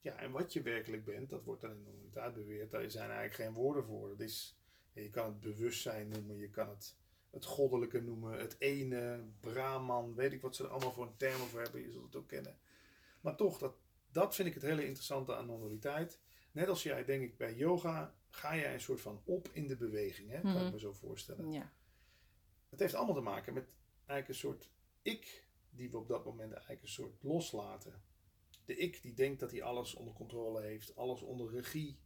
Ja, en wat je werkelijk bent, dat wordt dan in de normaliteit beweerd. Daar zijn eigenlijk geen woorden voor. Dat is, je kan het bewustzijn noemen, je kan het, het goddelijke noemen, het ene, Brahman, weet ik wat ze er allemaal voor een termen voor hebben, je zult het ook kennen. Maar toch, dat, dat vind ik het hele interessante aan normaliteit. Net als jij, denk ik, bij yoga ga jij een soort van op in de beweging, hè? kan Mhm. ik me zo voorstellen. Ja. Het heeft allemaal te maken met eigenlijk een soort ik die we op dat moment eigenlijk een soort loslaten. De ik die denkt dat hij alles onder controle heeft, alles onder regie,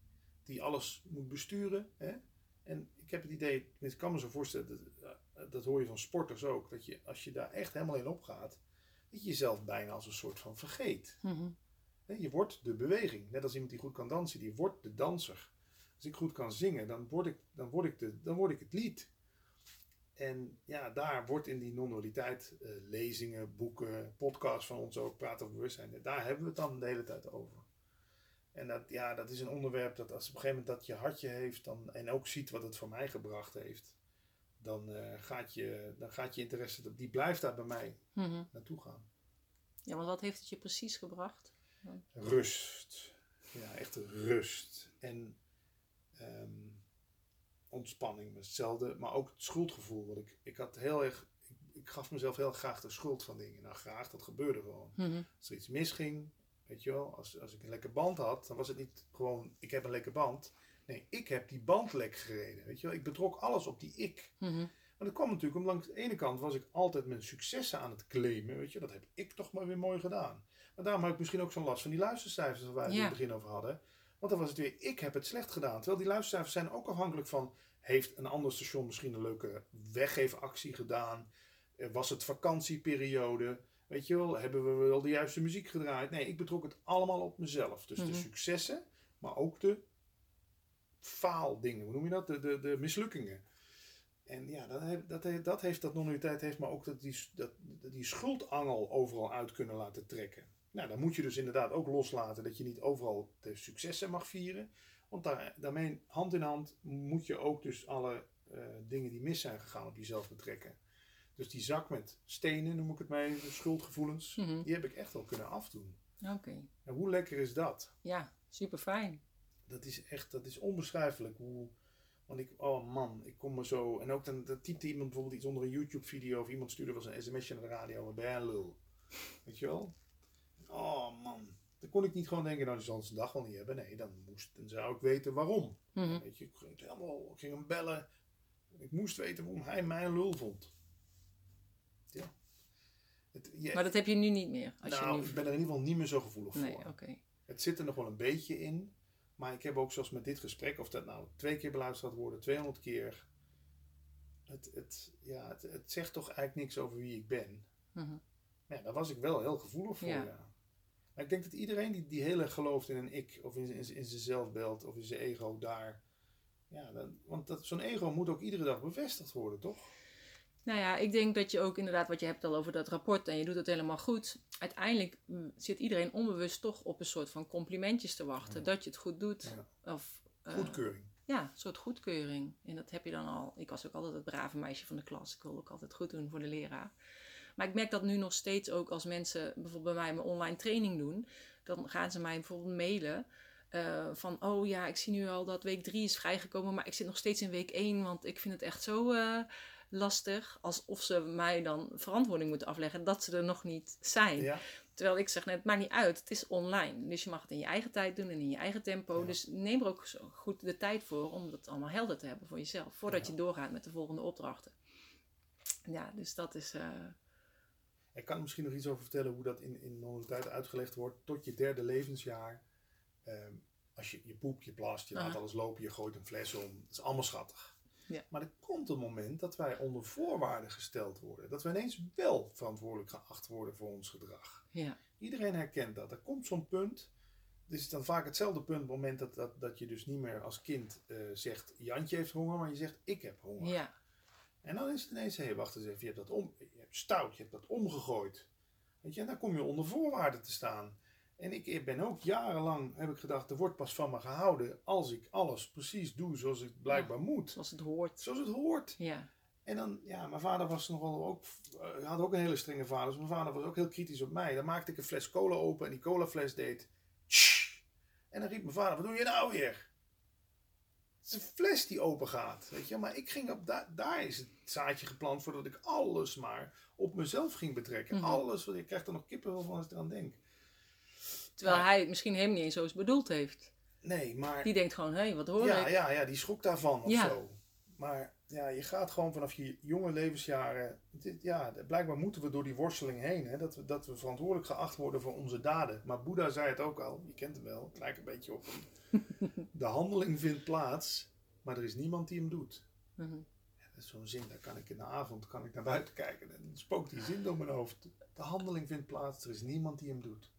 die alles moet besturen. Hè? En ik heb het idee, ik kan me zo voorstellen, dat, eh, dat hoor je van sporters ook, dat je als je daar echt helemaal in opgaat, dat je jezelf bijna als een soort van vergeet. Mhm. Je wordt de beweging. Net als iemand die goed kan dansen, die wordt de danser. Als ik goed kan zingen, dan word ik, dan word ik, de, dan word ik het lied. En ja, daar wordt in die non-dualiteit eh, lezingen, boeken, podcasts van ons ook, praten over bewustzijn. Daar hebben we het dan de hele tijd over. En dat, ja, dat is een onderwerp dat als op een gegeven moment dat je hartje heeft dan, en ook ziet wat het voor mij gebracht heeft, dan, eh, gaat, je, dan gaat je interesse, die blijft daar bij mij Mhm. naartoe gaan. Ja, want wat heeft het je precies gebracht? Rust. Ja, echt rust. En ehm, ontspanning. Hetzelfde, maar ook het schuldgevoel. Want ik, ik had heel erg. Ik, ik gaf mezelf heel graag de schuld van dingen. Nou, graag, dat gebeurde gewoon. Mhm. Als er iets misging, weet je wel, als, als ik een lekke band had, dan was het niet gewoon ik heb een lekke band. Nee, ik heb die band lek gereden. Weet je wel, ik betrok alles op die ik. Mhm. Maar dat kwam natuurlijk omdat langs de ene kant was ik altijd mijn successen aan het claimen. Weet je, dat heb ik toch maar weer mooi gedaan. Maar daarom had ik misschien ook zo'n last van die luistercijfers waar we het in het begin over hadden. Want dan was het weer, ik heb het slecht gedaan. Terwijl die luistercijfers zijn ook afhankelijk van, heeft een ander station misschien een leuke weggeefactie gedaan? Eh, Was het vakantieperiode? Weet je wel, hebben we wel de juiste muziek gedraaid? Nee, ik betrok het allemaal op mezelf. Dus de Mhm. successen maar ook de faaldingen, hoe noem je dat? De, de, de mislukkingen. En ja, dat, heeft, dat, heeft, dat heeft dat non-dualiteit heeft maar ook dat die, dat, die schuldangel overal uit kunnen laten trekken. Nou, dan moet je dus inderdaad ook loslaten dat je niet overal de successen mag vieren. Want daar, daarmee hand in hand moet je ook dus alle uh, dingen die mis zijn gegaan op jezelf betrekken. Dus die zak met stenen, noem ik het even, schuldgevoelens, Mhm. die heb ik echt wel kunnen afdoen. Oké. En hoe lekker is dat? Ja, super fijn. Dat is echt, dat is onbeschrijfelijk. Hoe, want ik, oh man, ik kom me zo. En ook dan, dan typte iemand bijvoorbeeld iets onder een YouTube-video of iemand stuurde wel eens een sms'je naar de radio. Wat ben jij lul? Weet je wel? Oh man. Dan kon ik niet gewoon denken, nou die zal zijn dag wel niet hebben. Nee, dan, moest, dan zou ik weten waarom. Mhm. Weet je, ik ging, helemaal, ik ging hem bellen. Ik moest weten waarom hij mij lul vond. Ja. Het, je- Maar dat heb je nu niet meer. Als nou, je nu... ik ben er in ieder geval niet meer zo gevoelig Nee, voor. oké. Het zit er nog wel een beetje in. Maar ik heb ook zoals met dit gesprek, of dat nou twee keer beluisterd gaat worden, 200 keer. Het, het, ja, het, het zegt toch eigenlijk niks over wie ik ben. Mhm. Ja, daar was ik wel heel gevoelig voor. Ja. Ja. Maar ik denk dat iedereen die, die heel erg gelooft in een ik, of in, in, in zijn zelfbeeld, of in zijn ego daar. Ja, dan, want dat, zo'n ego moet ook iedere dag bevestigd worden, toch? Nou ja, ik denk dat je ook inderdaad, wat je hebt al over dat rapport en je doet het helemaal goed. Uiteindelijk mm, zit iedereen onbewust toch op een soort van complimentjes te wachten. Ja. Dat je het goed doet. Of, eh, Goedkeuring. ja, een soort goedkeuring. En dat heb je dan al. Ik was ook altijd het brave meisje van de klas. Ik wilde ook altijd goed doen voor de leraar. Maar ik merk dat nu nog steeds ook als mensen bijvoorbeeld bij mij mijn online training doen. Dan gaan ze mij bijvoorbeeld mailen. eh, van, oh ja, ik zie nu al dat week drie is vrijgekomen, maar ik zit nog steeds in week één, want ik vind het echt zo eh, lastig. Alsof ze mij dan verantwoording moeten afleggen dat ze er nog niet zijn. Ja, Terwijl ik zeg net, het maakt niet uit, het is online. Dus je mag het in je eigen tijd doen en in je eigen tempo. Ja. Dus neem er ook zo goed de tijd voor om dat allemaal helder te hebben voor jezelf. Voordat Ja. je doorgaat met de volgende opdrachten. Ja, dus dat is... eh, Ik kan er misschien nog iets over vertellen hoe dat in, in normaliteit uitgelegd wordt. Tot je derde levensjaar. ehm, als je, je poept, je plast, je laat alles lopen, je gooit een fles om. Dat is allemaal schattig. Ja. Maar er komt een moment dat wij onder voorwaarden gesteld worden. Dat we ineens wel verantwoordelijk geacht worden voor ons gedrag. ja. Iedereen herkent dat. Er komt zo'n punt. Het is dan vaak hetzelfde punt op het moment dat, dat, dat je dus niet meer als kind eh, zegt... Jantje heeft honger, maar je zegt ik heb honger. ja, En dan is het ineens, hé, wacht eens even, je hebt dat om, je hebt stout, je hebt dat omgegooid. Weet je, en dan kom je onder voorwaarden te staan. En ik, ik ben ook jarenlang, heb ik gedacht, er wordt pas van me gehouden als ik alles precies doe zoals ik blijkbaar moet. zoals het hoort. Zoals het hoort. Ja, En dan, ja, mijn vader was nogal ook, eh, had ook een hele strenge vader, dus mijn vader was ook heel kritisch op mij. Dan maakte ik een fles cola open en die colafles deed, tsch. En dan riep mijn vader, wat doe je nou weer? Het is een fles die open gaat, weet je. Maar ik ging op, da daar is het zaadje geplant voordat ik alles maar op mezelf ging betrekken. Mhm. Alles, wat ik krijg er nog kippenvel van als ik eraan denk. Terwijl hij het misschien helemaal niet eens zo eens bedoeld heeft. Nee, maar... Die denkt gewoon, hé, hey, wat hoor ja, ik? ja, ja, die schrok daarvan of Ja. zo. Maar ja, je gaat gewoon vanaf je jonge levensjaren. Dit, ja, blijkbaar moeten we door die worsteling heen. Hè, dat, we, dat we verantwoordelijk geacht worden voor onze daden. Maar Boeddha zei het ook al, je kent hem wel, het lijkt een beetje op hem. De handeling vindt plaats, maar er is niemand die hem doet. Mhm. Ja, dat is zo'n zin, daar kan ik in de avond kan ik naar buiten kijken en dan spookt die zin door mijn hoofd. De handeling vindt plaats, er is niemand die hem doet.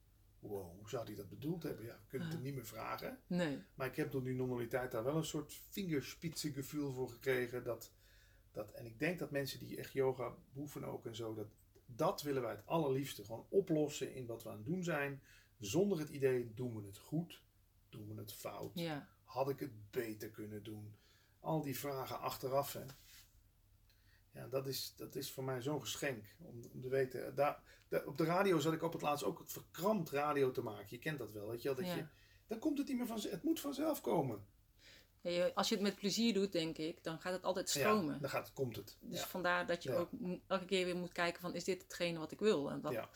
Wow, hoe zou hij dat bedoeld hebben? Ja, we kunnen het hem niet meer vragen. Nee. Maar ik heb door die normaliteit daar wel een soort vingerspitsengevoel voor gekregen. Dat, dat, en ik denk dat mensen die echt yoga beoefenen ook en zo, dat, dat willen wij het allerliefste. Gewoon oplossen in wat we aan het doen zijn. Zonder het idee, doen we het goed? Doen we het fout? Ja. Had ik het beter kunnen doen? Al die vragen achteraf. Hè. Ja, dat is, dat is voor mij zo'n geschenk. Om, om te weten. Daar, daar- op de radio zat ik op het laatst ook het verkrampt radio te maken. Je kent dat wel. Weet je wel? Dat Ja. je, dan komt het niet meer vanzelf. Het moet vanzelf komen. Ja, Als je het met plezier doet, denk ik, dan gaat het altijd stromen. Ja, dan gaat, komt het. Dus ja. vandaar dat je Ja. ook elke keer weer moet kijken van, is dit hetgene wat ik wil? En, dat, Ja. ja.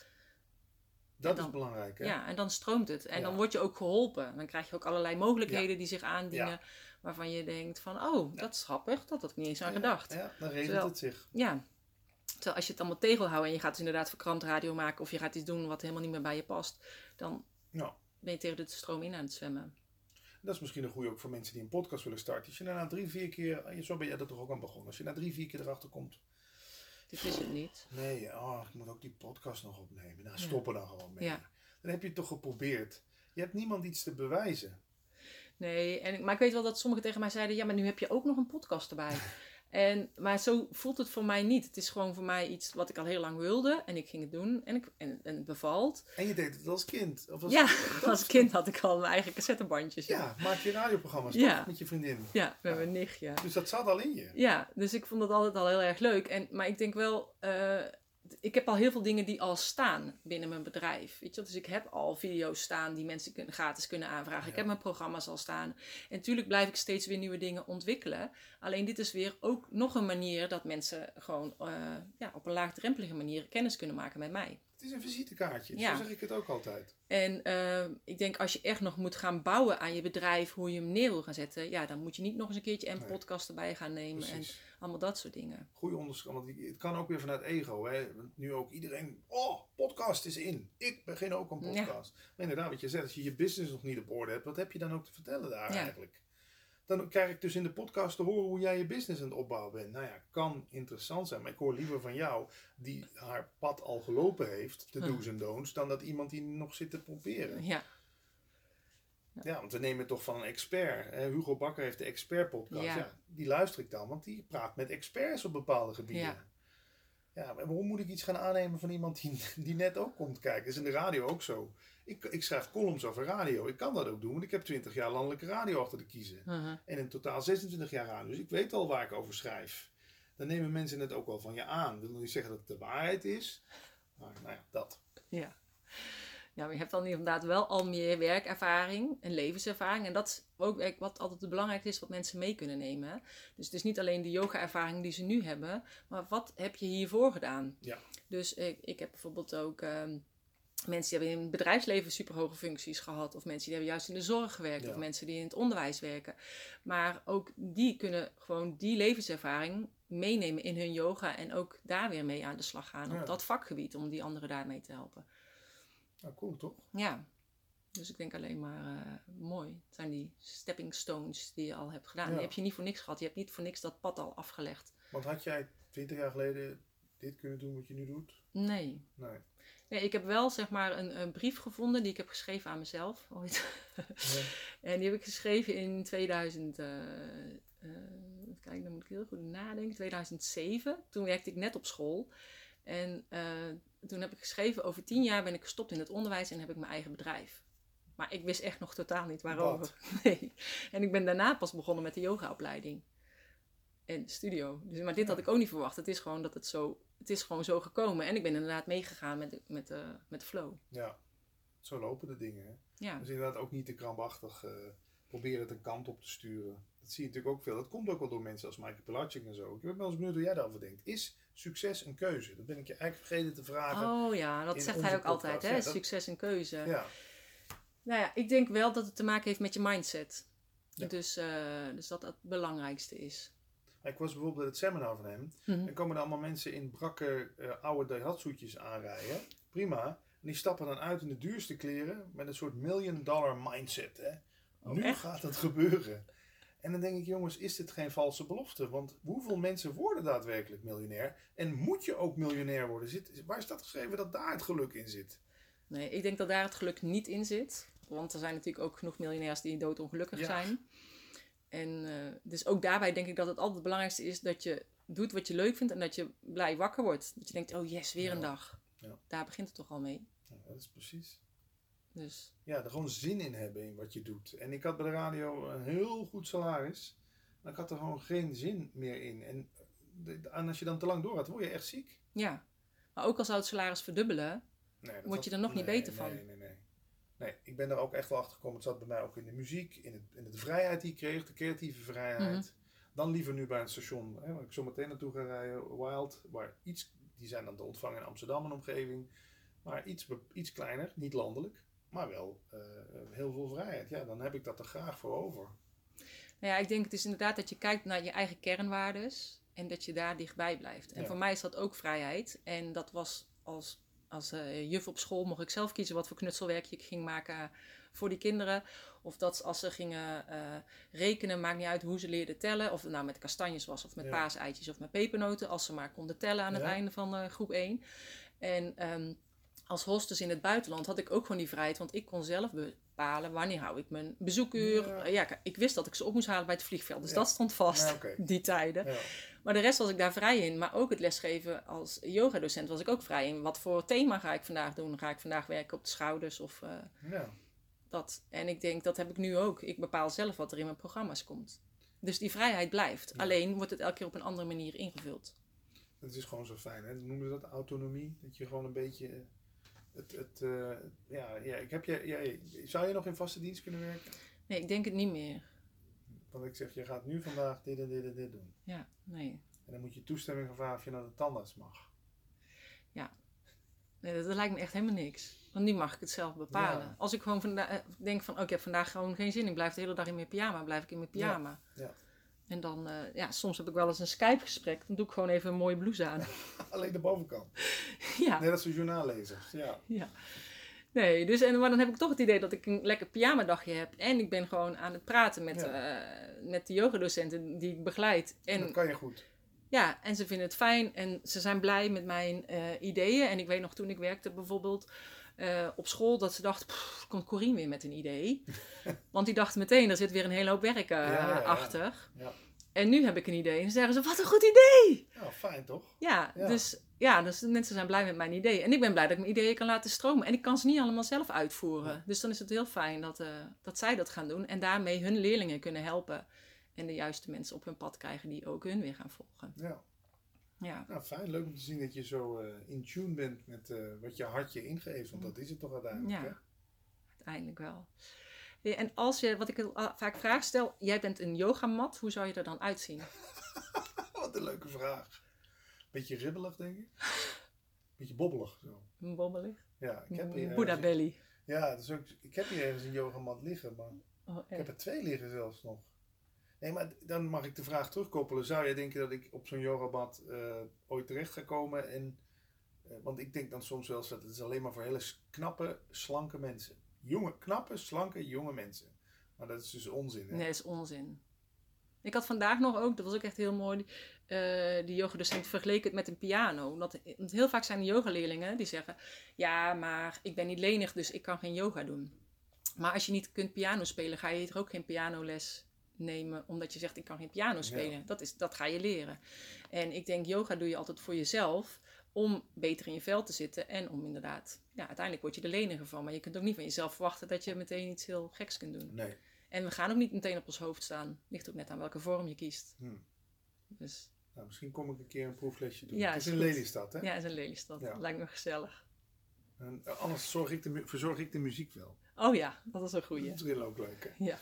Dat dan- is belangrijk. Hè? en dan stroomt het. En Ja. dan word je ook geholpen. Dan krijg je ook allerlei mogelijkheden die zich aandienen. Waarvan je denkt van, oh, dat is grappig. Dat had ik niet eens aan gedacht. Ja, dan regelt het zich. Ja. Terwijl als je het allemaal tegenhoudt en je gaat dus inderdaad verkrant radio maken of je gaat iets doen wat helemaal niet meer bij je past, dan Ja. ben je tegen de stroom in aan het zwemmen. Dat is misschien een goede ook voor mensen die een podcast willen starten. Als je na drie, vier keer, zo ben jij er toch ook aan begonnen. Als je na drie, vier keer erachter komt. Dit is het niet. Nee, oh, ik moet ook die podcast nog opnemen. Nou, Ja. stoppen dan gewoon mee. Ja. Dan heb je het toch geprobeerd. Je hebt niemand iets te bewijzen. Nee, en, maar ik weet wel dat sommigen tegen mij zeiden: ja, maar nu heb je ook nog een podcast erbij. En, maar zo voelt het voor mij niet. Het is gewoon voor mij iets wat ik al heel lang wilde. En ik ging het doen. En, ik, en, en het bevalt. En je deed het als kind? Of als, ja, als kind had ik al mijn eigen cassettebandjes. Ja, ja maak je radioprogramma's ja. met je vriendin? Ja, met mijn nichtje. Dus dat zat al in je? Ja, dus ik vond dat altijd al heel erg leuk. En, maar ik denk wel... Uh, ik heb al heel veel dingen die al staan binnen mijn bedrijf. Weet je? Dus ik heb al video's staan die mensen kunnen, gratis kunnen aanvragen. Ik heb mijn programma's al staan. En natuurlijk blijf ik steeds weer nieuwe dingen ontwikkelen. Alleen dit is weer ook nog een manier dat mensen gewoon uh, ja, op een laagdrempelige manier kennis kunnen maken met mij. Het is een visitekaartje, ja. zo zeg ik het ook altijd. En uh, ik denk als je echt nog moet gaan bouwen aan je bedrijf, hoe je hem neer wil gaan zetten, ja, dan moet je niet nog eens een keertje een podcast erbij gaan nemen. En allemaal dat soort dingen. Goeie onderscheid, want het kan ook weer vanuit ego. Hè? Nu ook iedereen, oh, podcast is in. Ik begin ook een podcast. Maar inderdaad, wat je zegt, als je je business nog niet op orde hebt, wat heb je dan ook te vertellen daar eigenlijk? Dan krijg ik dus in de podcast te horen hoe jij je business aan het opbouwen bent. Nou ja, kan interessant zijn. Maar ik hoor liever van jou, die haar pad al gelopen heeft, de do's en don'ts, dan dat iemand die nog zit te proberen. Ja. Ja, want we nemen het toch van een expert. Hugo Bakker heeft de expert podcast. Ja. die luister ik dan, want die praat met experts op bepaalde gebieden. Ja. Ja, maar waarom moet ik iets gaan aannemen van iemand die, die net ook komt kijken? Dat is in de radio ook zo. Ik, ik schrijf columns over radio. Ik kan dat ook doen, want ik heb 20 jaar landelijke radio achter de kiezen. Uh-huh. En in totaal 26 jaar radio. Dus ik weet al waar ik over schrijf. Dan nemen mensen het ook wel van je aan. Ik wil niet zeggen dat het de waarheid is. Maar nou ja, dat. Ja. Ja, maar je hebt dan inderdaad wel al meer werkervaring en levenservaring. En dat is ook wat altijd het belangrijkste is wat mensen mee kunnen nemen. Dus het is niet alleen de yoga-ervaring die ze nu hebben, maar wat heb je hiervoor gedaan? Ja. Dus ik, ik heb bijvoorbeeld ook ehm, mensen die hebben in het bedrijfsleven superhoge functies gehad. Of mensen die hebben juist in de zorg gewerkt. Of mensen die in het onderwijs werken. Maar ook die kunnen gewoon die levenservaring meenemen in hun yoga. En ook daar weer mee aan de slag gaan. Op dat vakgebied. Om die anderen daarmee te helpen. Nou, cool toch? Ja. Dus ik denk alleen maar uh, mooi. Het zijn die stepping stones die je al hebt gedaan. Die heb je niet voor niks gehad. Je hebt niet voor niks dat pad al afgelegd. Want had jij 20 jaar geleden dit kunnen doen wat je nu doet? Nee. Nee. Nee, ik heb wel zeg maar een, een, brief gevonden die ik heb geschreven aan mezelf ooit. Ja. en die heb ik geschreven in 2000. Uh, uh, kijk, dan moet ik heel goed nadenken. 2007. Toen werkte ik net op school. En uh, toen heb ik geschreven: over tien jaar ben ik gestopt in het onderwijs en heb ik mijn eigen bedrijf. Maar ik wist echt nog totaal niet waarover. Nee. En ik ben daarna pas begonnen met de yogaopleiding. En studio. Dus, maar dit had ik ook niet verwacht. Het is gewoon dat het zo het is gewoon zo gekomen. En ik ben inderdaad meegegaan met, de, met, de, met de flow. Ja, zo lopen de dingen. Hè? Ja. Dus inderdaad ook niet te krampachtig uh, proberen het een kant op te sturen. Dat zie je natuurlijk ook veel. Dat komt ook wel door mensen als Michael Pilatschik en zo. Ik ben wel eens benieuwd hoe jij daarover denkt. Is succes een keuze? Dat ben ik je eigenlijk vergeten te vragen. Oh ja, dat zegt hij ook altijd. Hè? succes een keuze. Ja. Nou ja, ik denk wel dat het te maken heeft met je mindset. Dus, uh, dus dat het belangrijkste is. Ik was bijvoorbeeld het seminar van hem. Mm En komen er allemaal mensen in brakke uh, oude Daihatsu'tjes aanrijden. Prima. En die stappen dan uit in de duurste kleren met een soort million dollar mindset. Hè? Oh, nu gaat het gebeuren. En dan denk ik, jongens, is dit geen valse belofte? Want hoeveel mensen worden daadwerkelijk miljonair? En moet je ook miljonair worden? Zit, waar is dat geschreven dat daar het geluk in zit? Nee, ik denk dat daar het geluk niet in zit. Want er zijn natuurlijk ook genoeg miljonairs die doodongelukkig ja. zijn. En uh, dus ook daarbij denk ik dat het altijd het belangrijkste is dat je doet wat je leuk vindt en dat je blij wakker wordt. Dat je denkt, oh yes, weer een dag. Ja. Daar begint het toch al mee. Ja, dat is precies. Dus. Ja, er gewoon zin in hebben in wat je doet. En ik had bij de radio een heel goed salaris. Maar ik had er gewoon geen zin meer in. En, en als je dan te lang door word je echt ziek. Ja. Maar ook al zou het salaris verdubbelen, nee, word je er nog niet beter van. Nee, nee, nee. Ik ben daar ook echt wel achter gekomen. Het zat bij mij ook in de muziek, in, het, in de vrijheid die ik kreeg, de creatieve vrijheid. Mhm. Dan liever nu bij een station, hè, waar ik zo meteen naartoe ga rijden, Wild, waar iets, die zijn dan te ontvangen in Amsterdam en omgeving, maar iets, iets kleiner, niet landelijk, maar wel uh, heel veel vrijheid. Ja, dan heb ik dat er graag voor over. Nou ja, ik denk het is inderdaad dat je kijkt naar je eigen kernwaardes en dat je daar dichtbij blijft. En voor mij is dat ook vrijheid. En dat was als als uh, juf op school mocht ik zelf kiezen wat voor knutselwerkje ik ging maken voor die kinderen. Of dat als ze gingen uh, rekenen, maakt niet uit hoe ze leerden tellen. Of het nou met kastanjes was, of met ja. paaseitjes, of met pepernoten. Als ze maar konden tellen aan het einde van uh, groep 1. En um, als hostess in het buitenland had ik ook gewoon die vrijheid. Want ik kon zelf bepalen wanneer hou ik mijn bezoekuur. Ja. Eh, Ja, ik wist dat ik ze op moest halen bij het vliegveld, dus Ja. dat stond vast, Ja, die tijden. Maar de rest was ik daar vrij in. Maar ook het lesgeven als yogadocent was ik ook vrij in. Wat voor thema ga ik vandaag doen? Ga ik vandaag werken op de schouders of eh, Ja. dat? En ik denk, dat heb ik nu ook. Ik bepaal zelf wat er in mijn programma's komt. Dus die vrijheid blijft. Alleen wordt het elke keer op een andere manier ingevuld. Dat is gewoon zo fijn. Hè? Noemen ze dat autonomie? Dat je gewoon een beetje. Het, het, eh, ja, ja, ik heb je, ja, zou je nog in vaste dienst kunnen werken? Nee, ik denk het niet meer. Want ik zeg, je gaat nu vandaag dit en dit en dit doen. Ja, nee. En dan moet je toestemming vragen of je naar de tandarts mag. Nee, dat, dat lijkt me echt helemaal niks. Want nu mag ik het zelf bepalen. Ja. Als ik gewoon vanda- eh, denk van, oh, ik heb vandaag gewoon geen zin. Ik blijf de hele dag in mijn pyjama. Blijf ik in mijn pyjama. Ja. En dan, eh, ja, soms heb ik wel eens een Skype-gesprek. Dan doe ik gewoon even een mooie blouse aan. Alleen de bovenkant. ja, Net als de journaallezers. Ja. ja. Nee, dus, en, maar dan heb ik toch het idee dat ik een lekker pyjama-dagje heb. En ik ben gewoon aan het praten met, Ja. eh, met de yogadocenten die ik begeleid. En dat kan je goed. Ja, en ze vinden het fijn en ze zijn blij met mijn eh, ideeën. En ik weet nog toen ik werkte bijvoorbeeld eh, op school dat ze dachten, "Pff, komt Corine weer met een idee. Want die dachten meteen, er zit weer een hele hoop werk eh, Ja, ja, ja. achter. En nu heb ik een idee en dan zeggen ze, wat een goed idee! Ja, fijn toch? Ja. Dus, ja, dus mensen zijn blij met mijn idee. En ik ben blij dat ik mijn ideeën kan laten stromen. En ik kan ze niet allemaal zelf uitvoeren. Dus dan is het heel fijn dat, eh, dat zij dat gaan doen. En daarmee hun leerlingen kunnen helpen. En de juiste mensen op hun pad krijgen die ook hun weer gaan volgen. Ja. Ja. Nou, fijn. Leuk om te zien dat je zo eh, in tune bent met eh, wat je hartje ingeeft. Want dat is het toch uiteindelijk. Ja. Hè? Uiteindelijk wel. En als je, wat ik ah, vaak vraag stel, jij bent een yogamat, hoe zou je er dan uitzien? Wat een leuke vraag. Beetje ribbelig, denk ik. Beetje bobbelig. Zo. Een bobbelig? Ja, ik heb hier ergens- belly. Ja, dus ook, ik heb hier ergens een yogamat liggen, maar Oh, ik heb er twee liggen zelfs nog. Nee, maar dan mag ik de vraag terugkoppelen. Zou jij denken dat ik op zo'n yogamat eh, ooit terecht ga komen? En, eh, want ik denk dan soms wel eens dat het is alleen maar voor hele knappe, slanke mensen. Jonge, knappe, slanke, jonge mensen. Maar dat is dus onzin. Hè? Nee, dat is onzin. Ik had vandaag nog ook, dat was ook echt heel mooi, eh die yogadocent vergeleken het met een piano. Dat, want heel vaak zijn de yogaleerlingen die zeggen, ja, maar ik ben niet lenig, dus ik kan geen yoga doen. Maar als je niet kunt piano spelen, ga je er ook geen pianoles nemen, omdat je zegt, ik kan geen piano spelen. Dat, is, dat ga je leren. En ik denk, yoga doe je altijd voor jezelf, om beter in je vel te zitten en om inderdaad, ja, uiteindelijk word je er leniger van. Maar je kunt ook niet van jezelf verwachten dat je meteen iets heel geks kunt doen. Nee. En we gaan ook niet meteen op ons hoofd staan. Ligt ook net aan welke vorm je kiest. Hm. Dus Nou, misschien kom ik een keer een proeflesje doen. Ja, het is goed. Lelystad, hè? ja, is een Lelystad. Ja. Lijkt me gezellig. En, eh, anders zorg ik de, verzorg ik de muziek wel. Oh ja, dat is een goeie. Dat is heel ook leuk, hè? Ja.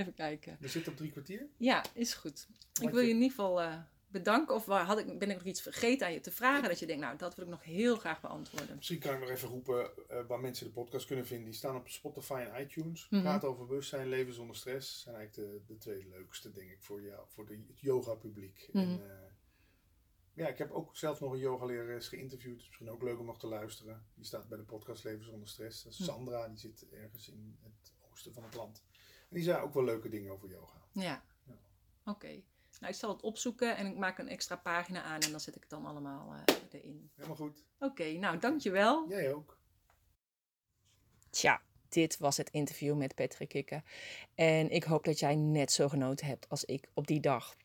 Even kijken. We zitten op drie kwartier. Ja, is goed. Ik wil je- in ieder geval eh, bedanken. Of waar had ik, ben ik nog iets vergeten aan je te vragen? Dat je denkt, nou, dat wil ik nog heel graag beantwoorden. Misschien kan ik nog even roepen eh, waar mensen de podcast kunnen vinden. Die staan op Spotify en iTunes. Mhm. Praten over bewustzijn, leven zonder stress. zijn eigenlijk de, de twee leukste, denk ik, voor, jou, voor de, het yoga-publiek. Mhm. En, eh, ja, ik heb ook zelf nog een yogalerares geïnterviewd. Het is misschien ook leuk om nog te luisteren. Die staat bij de podcast Leven zonder stress. Dat is Mhm. Sandra, die zit ergens in het oosten van het land. En die zei ook wel leuke dingen over yoga. Ja. Ja. Oké. Nou, ik zal het opzoeken en ik maak een extra pagina aan en dan zet ik het dan allemaal eh, erin. Helemaal goed. Oké, nou, dankjewel. Jij ook. Tja, dit was het interview met Patrick Kikke. En ik hoop dat jij net zo genoten hebt als ik op die dag.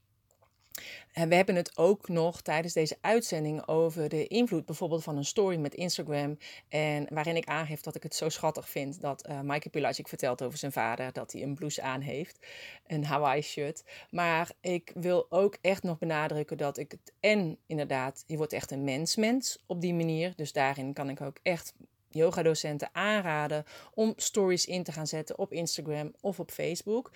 En we hebben het ook nog tijdens deze uitzending over de invloed bijvoorbeeld van een story met Instagram. En waarin ik aangeef dat ik het zo schattig vind dat eh Maaike Pilacic vertelt over zijn vader dat hij een blouse aan heeft. Een Hawaii shirt. Maar ik wil ook echt nog benadrukken dat ik het en inderdaad, je wordt echt een mens-mens op die manier. Dus daarin kan ik ook echt yogadocenten aanraden om stories in te gaan zetten op Instagram of op Facebook.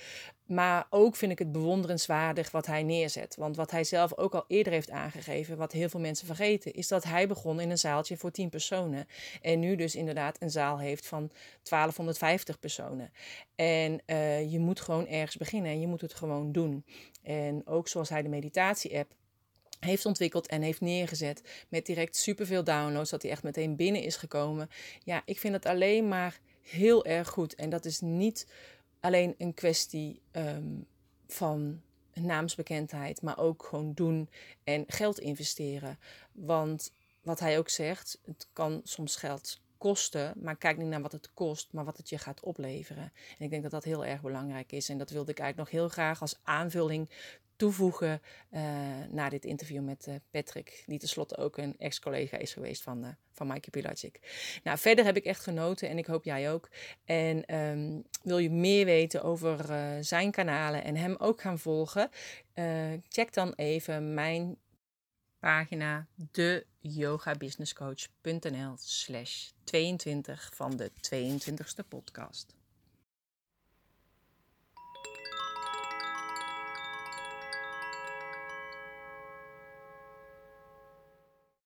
Maar ook vind ik het bewonderenswaardig wat hij neerzet. Want wat hij zelf ook al eerder heeft aangegeven, wat heel veel mensen vergeten, is dat hij begon in een zaaltje voor 10 personen. En nu dus inderdaad een zaal heeft van 1250 personen. En eh, je moet gewoon ergens beginnen en je moet het gewoon doen. En ook zoals hij de meditatie-app heeft ontwikkeld en heeft neergezet met direct superveel downloads, dat hij echt meteen binnen is gekomen. Ja, ik vind het alleen maar heel erg goed. En dat is niet alleen een kwestie ehm, van naamsbekendheid, maar ook gewoon doen en geld investeren. Want wat hij ook zegt, het kan soms geld kosten, maar kijk niet naar wat het kost, maar wat het je gaat opleveren. En ik denk dat dat heel erg belangrijk is. En dat wilde ik eigenlijk nog heel graag als aanvulling toevoegen uh, na dit interview met uh, Patrick, die tenslotte ook een ex-collega is geweest van, uh, van Mikey Pilacic. Nou, verder heb ik echt genoten en ik hoop jij ook. En um, wil je meer weten over zijn kanalen en hem ook gaan volgen? check dan even mijn pagina deyogabusinesscoach.nl slash 22 van de 22ste podcast.